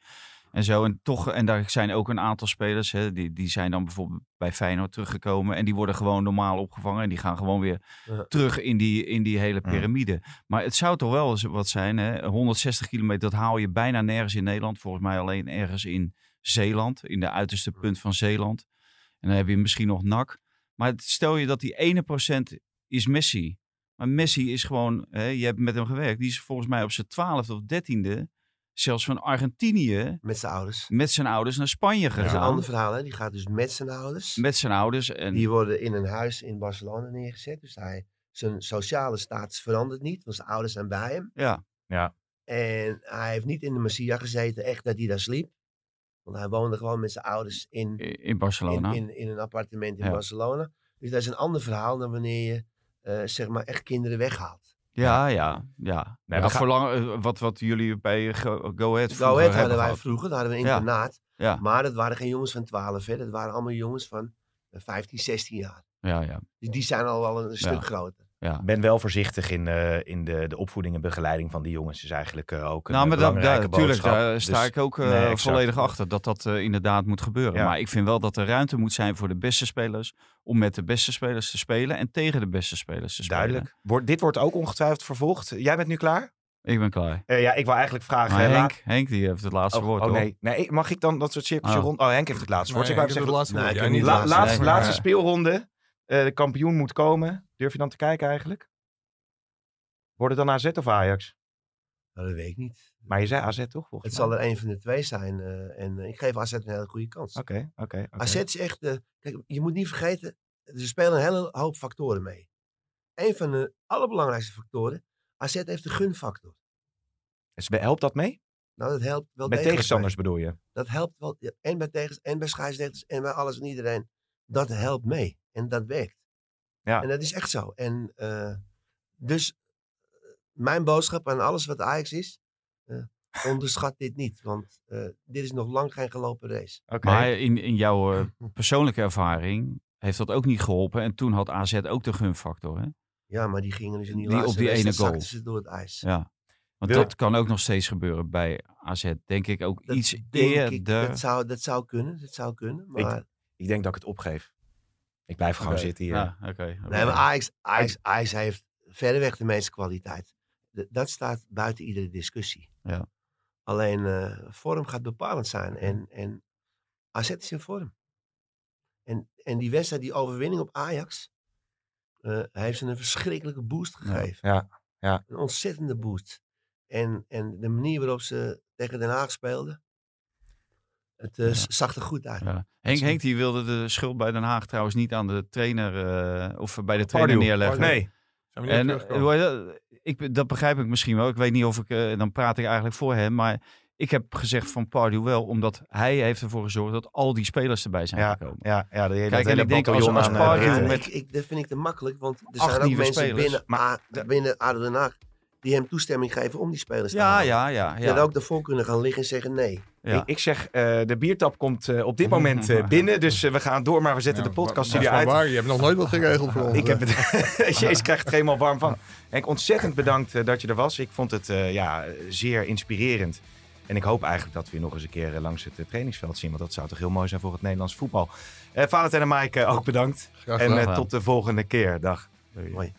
En zo. En toch, en daar zijn ook een aantal spelers. Hè, die, die zijn dan bijvoorbeeld bij Feyenoord teruggekomen. En die worden gewoon normaal opgevangen. En die gaan gewoon weer Ja. terug in die, in die hele Ja. piramide. Maar het zou toch wel eens wat zijn. Hè? 160 kilometer, dat haal je bijna nergens in Nederland. Volgens mij alleen ergens in Zeeland. In de uiterste punt van Zeeland. En dan heb je misschien nog NAC. Maar stel je dat die ene procent is Messi. Maar Messi is gewoon, hè, je hebt met hem gewerkt. Die is volgens mij op zijn twaalfde of dertiende, zelfs van Argentinië, Met zijn ouders. met zijn ouders naar Spanje Dat is een gegaan. ander verhaal. Hè? Die gaat dus met zijn ouders. Met zijn ouders. En, Die worden in een huis in Barcelona neergezet. Dus hij, zijn sociale status verandert niet. Want zijn ouders zijn bij hem. ja, Ja. En hij heeft niet in de Masia gezeten. Echt dat hij daar sliep. Want hij woonde gewoon met zijn ouders in, in Barcelona. in, in, in een appartement in Ja. Barcelona. Dus dat is een ander verhaal dan wanneer je eh, zeg maar echt kinderen weghaalt. Ja, ja, ja. Nee, Ja, we gaan- voor lang, eh, wat, wat jullie bij Go, Go Ahead Go vroeger Ahead hadden wij vroeger, daar hadden we een internaat. Ja, Maar dat waren geen jongens van 12, hè. dat waren allemaal jongens van eh, 15, 16 jaar. ja, ja. Dus die zijn al wel een stuk Ja. groter. Ja. Ik ben wel voorzichtig in, eh, in de, de opvoeding en begeleiding van die jongens. is eigenlijk eh, ook een Nou, maar dat, belangrijke daar, tuurlijk, boodschap. daar sta Dus- ik ook eh, nee, volledig achter dat dat inderdaad moet gebeuren. Ja. Maar ik vind wel dat er ruimte moet zijn voor de beste spelers om met de beste spelers te spelen en tegen de beste spelers te spelen. Duidelijk. Wordt, dit wordt ook ongetwijfeld vervolgd. Jij bent nu klaar? Ik ben klaar. Eh, ja, ik wil eigenlijk vragen... Maar Henk, laat- Henk die heeft het laatste Oh, woord. oh, nee. nee, mag ik dan dat soort circusje Oh. rond? Oh, Henk heeft het laatste woord. Nee, ik wou het laatste Nee, woord. ik niet. la- laatste. laatste, Nee. laatste speelronde. Eh, de kampioen moet komen. Durf je dan te kijken eigenlijk? Wordt het dan AZ of Ajax? Nou, dat weet ik niet. Maar je zei AZ toch volgens Het mij? zal er een van de twee zijn. eh, en eh, ik geef AZ een hele goede kans. Oké, oké. AZ is echt... eh, kijk, je moet niet vergeten, er spelen een hele hoop factoren mee. Een van de allerbelangrijkste factoren, AZ heeft de gunfactor. Dus helpt dat mee? Nou, dat helpt wel Met tegenstanders mee. bedoel je? Dat helpt wel. ja, En bij en bij scheidsrechters en bij alles en iedereen. Dat helpt mee. En dat werkt. Ja. En dat is echt zo. En eh, dus eh, mijn boodschap aan alles wat Ajax is, eh, onderschat dit niet. Want eh, dit is nog lang geen gelopen race. Oké. Maar in, in jouw (laughs) persoonlijke ervaring heeft dat ook niet geholpen. En toen had AZ ook de gunfactor. Hè? Ja, maar die gingen dus in die, Die op die ene goal. ze door het ijs. Ja. Want Wil- dat kan ook nog steeds gebeuren bij AZ. Denk ik ook Dat iets denk eerder. ik, dat, zou, dat zou kunnen. Dat zou kunnen. Maar, Ik denk dat ik het opgeef. Ik blijf gewoon zitten hier. Ja, oké. nee, maar Ajax, Ajax, Ajax heeft verreweg de meeste kwaliteit. Dat staat buiten iedere discussie. Ja. Alleen eh, vorm gaat bepalend zijn. En, en AZ is in vorm. En, en die wedstrijd, die overwinning op Ajax, eh, heeft ze een verschrikkelijke boost gegeven. Ja, ja. Een ontzettende boost. En, en de manier waarop ze tegen Den Haag speelden, het eh, zag er goed uit. Ja. Henk, Henk die wilde de schuld bij Den Haag trouwens niet aan de trainer eh, of bij de trainer Pardew. neerleggen. Nee. We niet En dat? ik, dat begrijp ik misschien wel. Ik weet niet of ik, dan praat ik eigenlijk voor hem. Maar ik heb gezegd van Pardew wel, omdat hij heeft ervoor gezorgd dat al die spelers erbij zijn Ja, gekomen. ja, ja, de hele, Kijk, dat en ik denk als- als Pardew met- ik, ik, dat vind ik te makkelijk, want er zijn ook mensen spelers. binnen, Maar A- binnen ADO Den Haag die hem toestemming geven om die spelers te Ja, halen. ja, ja. Die ja. hadden ook daarvoor kunnen gaan liggen en zeggen nee. ja. Ik, ik zeg, eh, de biertap komt eh, op dit (laughs) moment eh, binnen. Dus we gaan door, maar we zetten Ja, de podcast maar uit. waar, je hebt nog nooit wat geregeld voor ons. Ik heb het. (laughs) Jezus, krijg het er helemaal warm van. Henk, ontzettend bedankt dat je er was. Ik vond het eh, ja, zeer inspirerend. En ik hoop eigenlijk dat we je nog eens een keer langs het trainingsveld zien. Want dat zou toch heel mooi zijn voor het Nederlands voetbal. Eh Valentijn en Maaike, ook bedankt. Graag En tot de volgende keer. Dag. Mooi.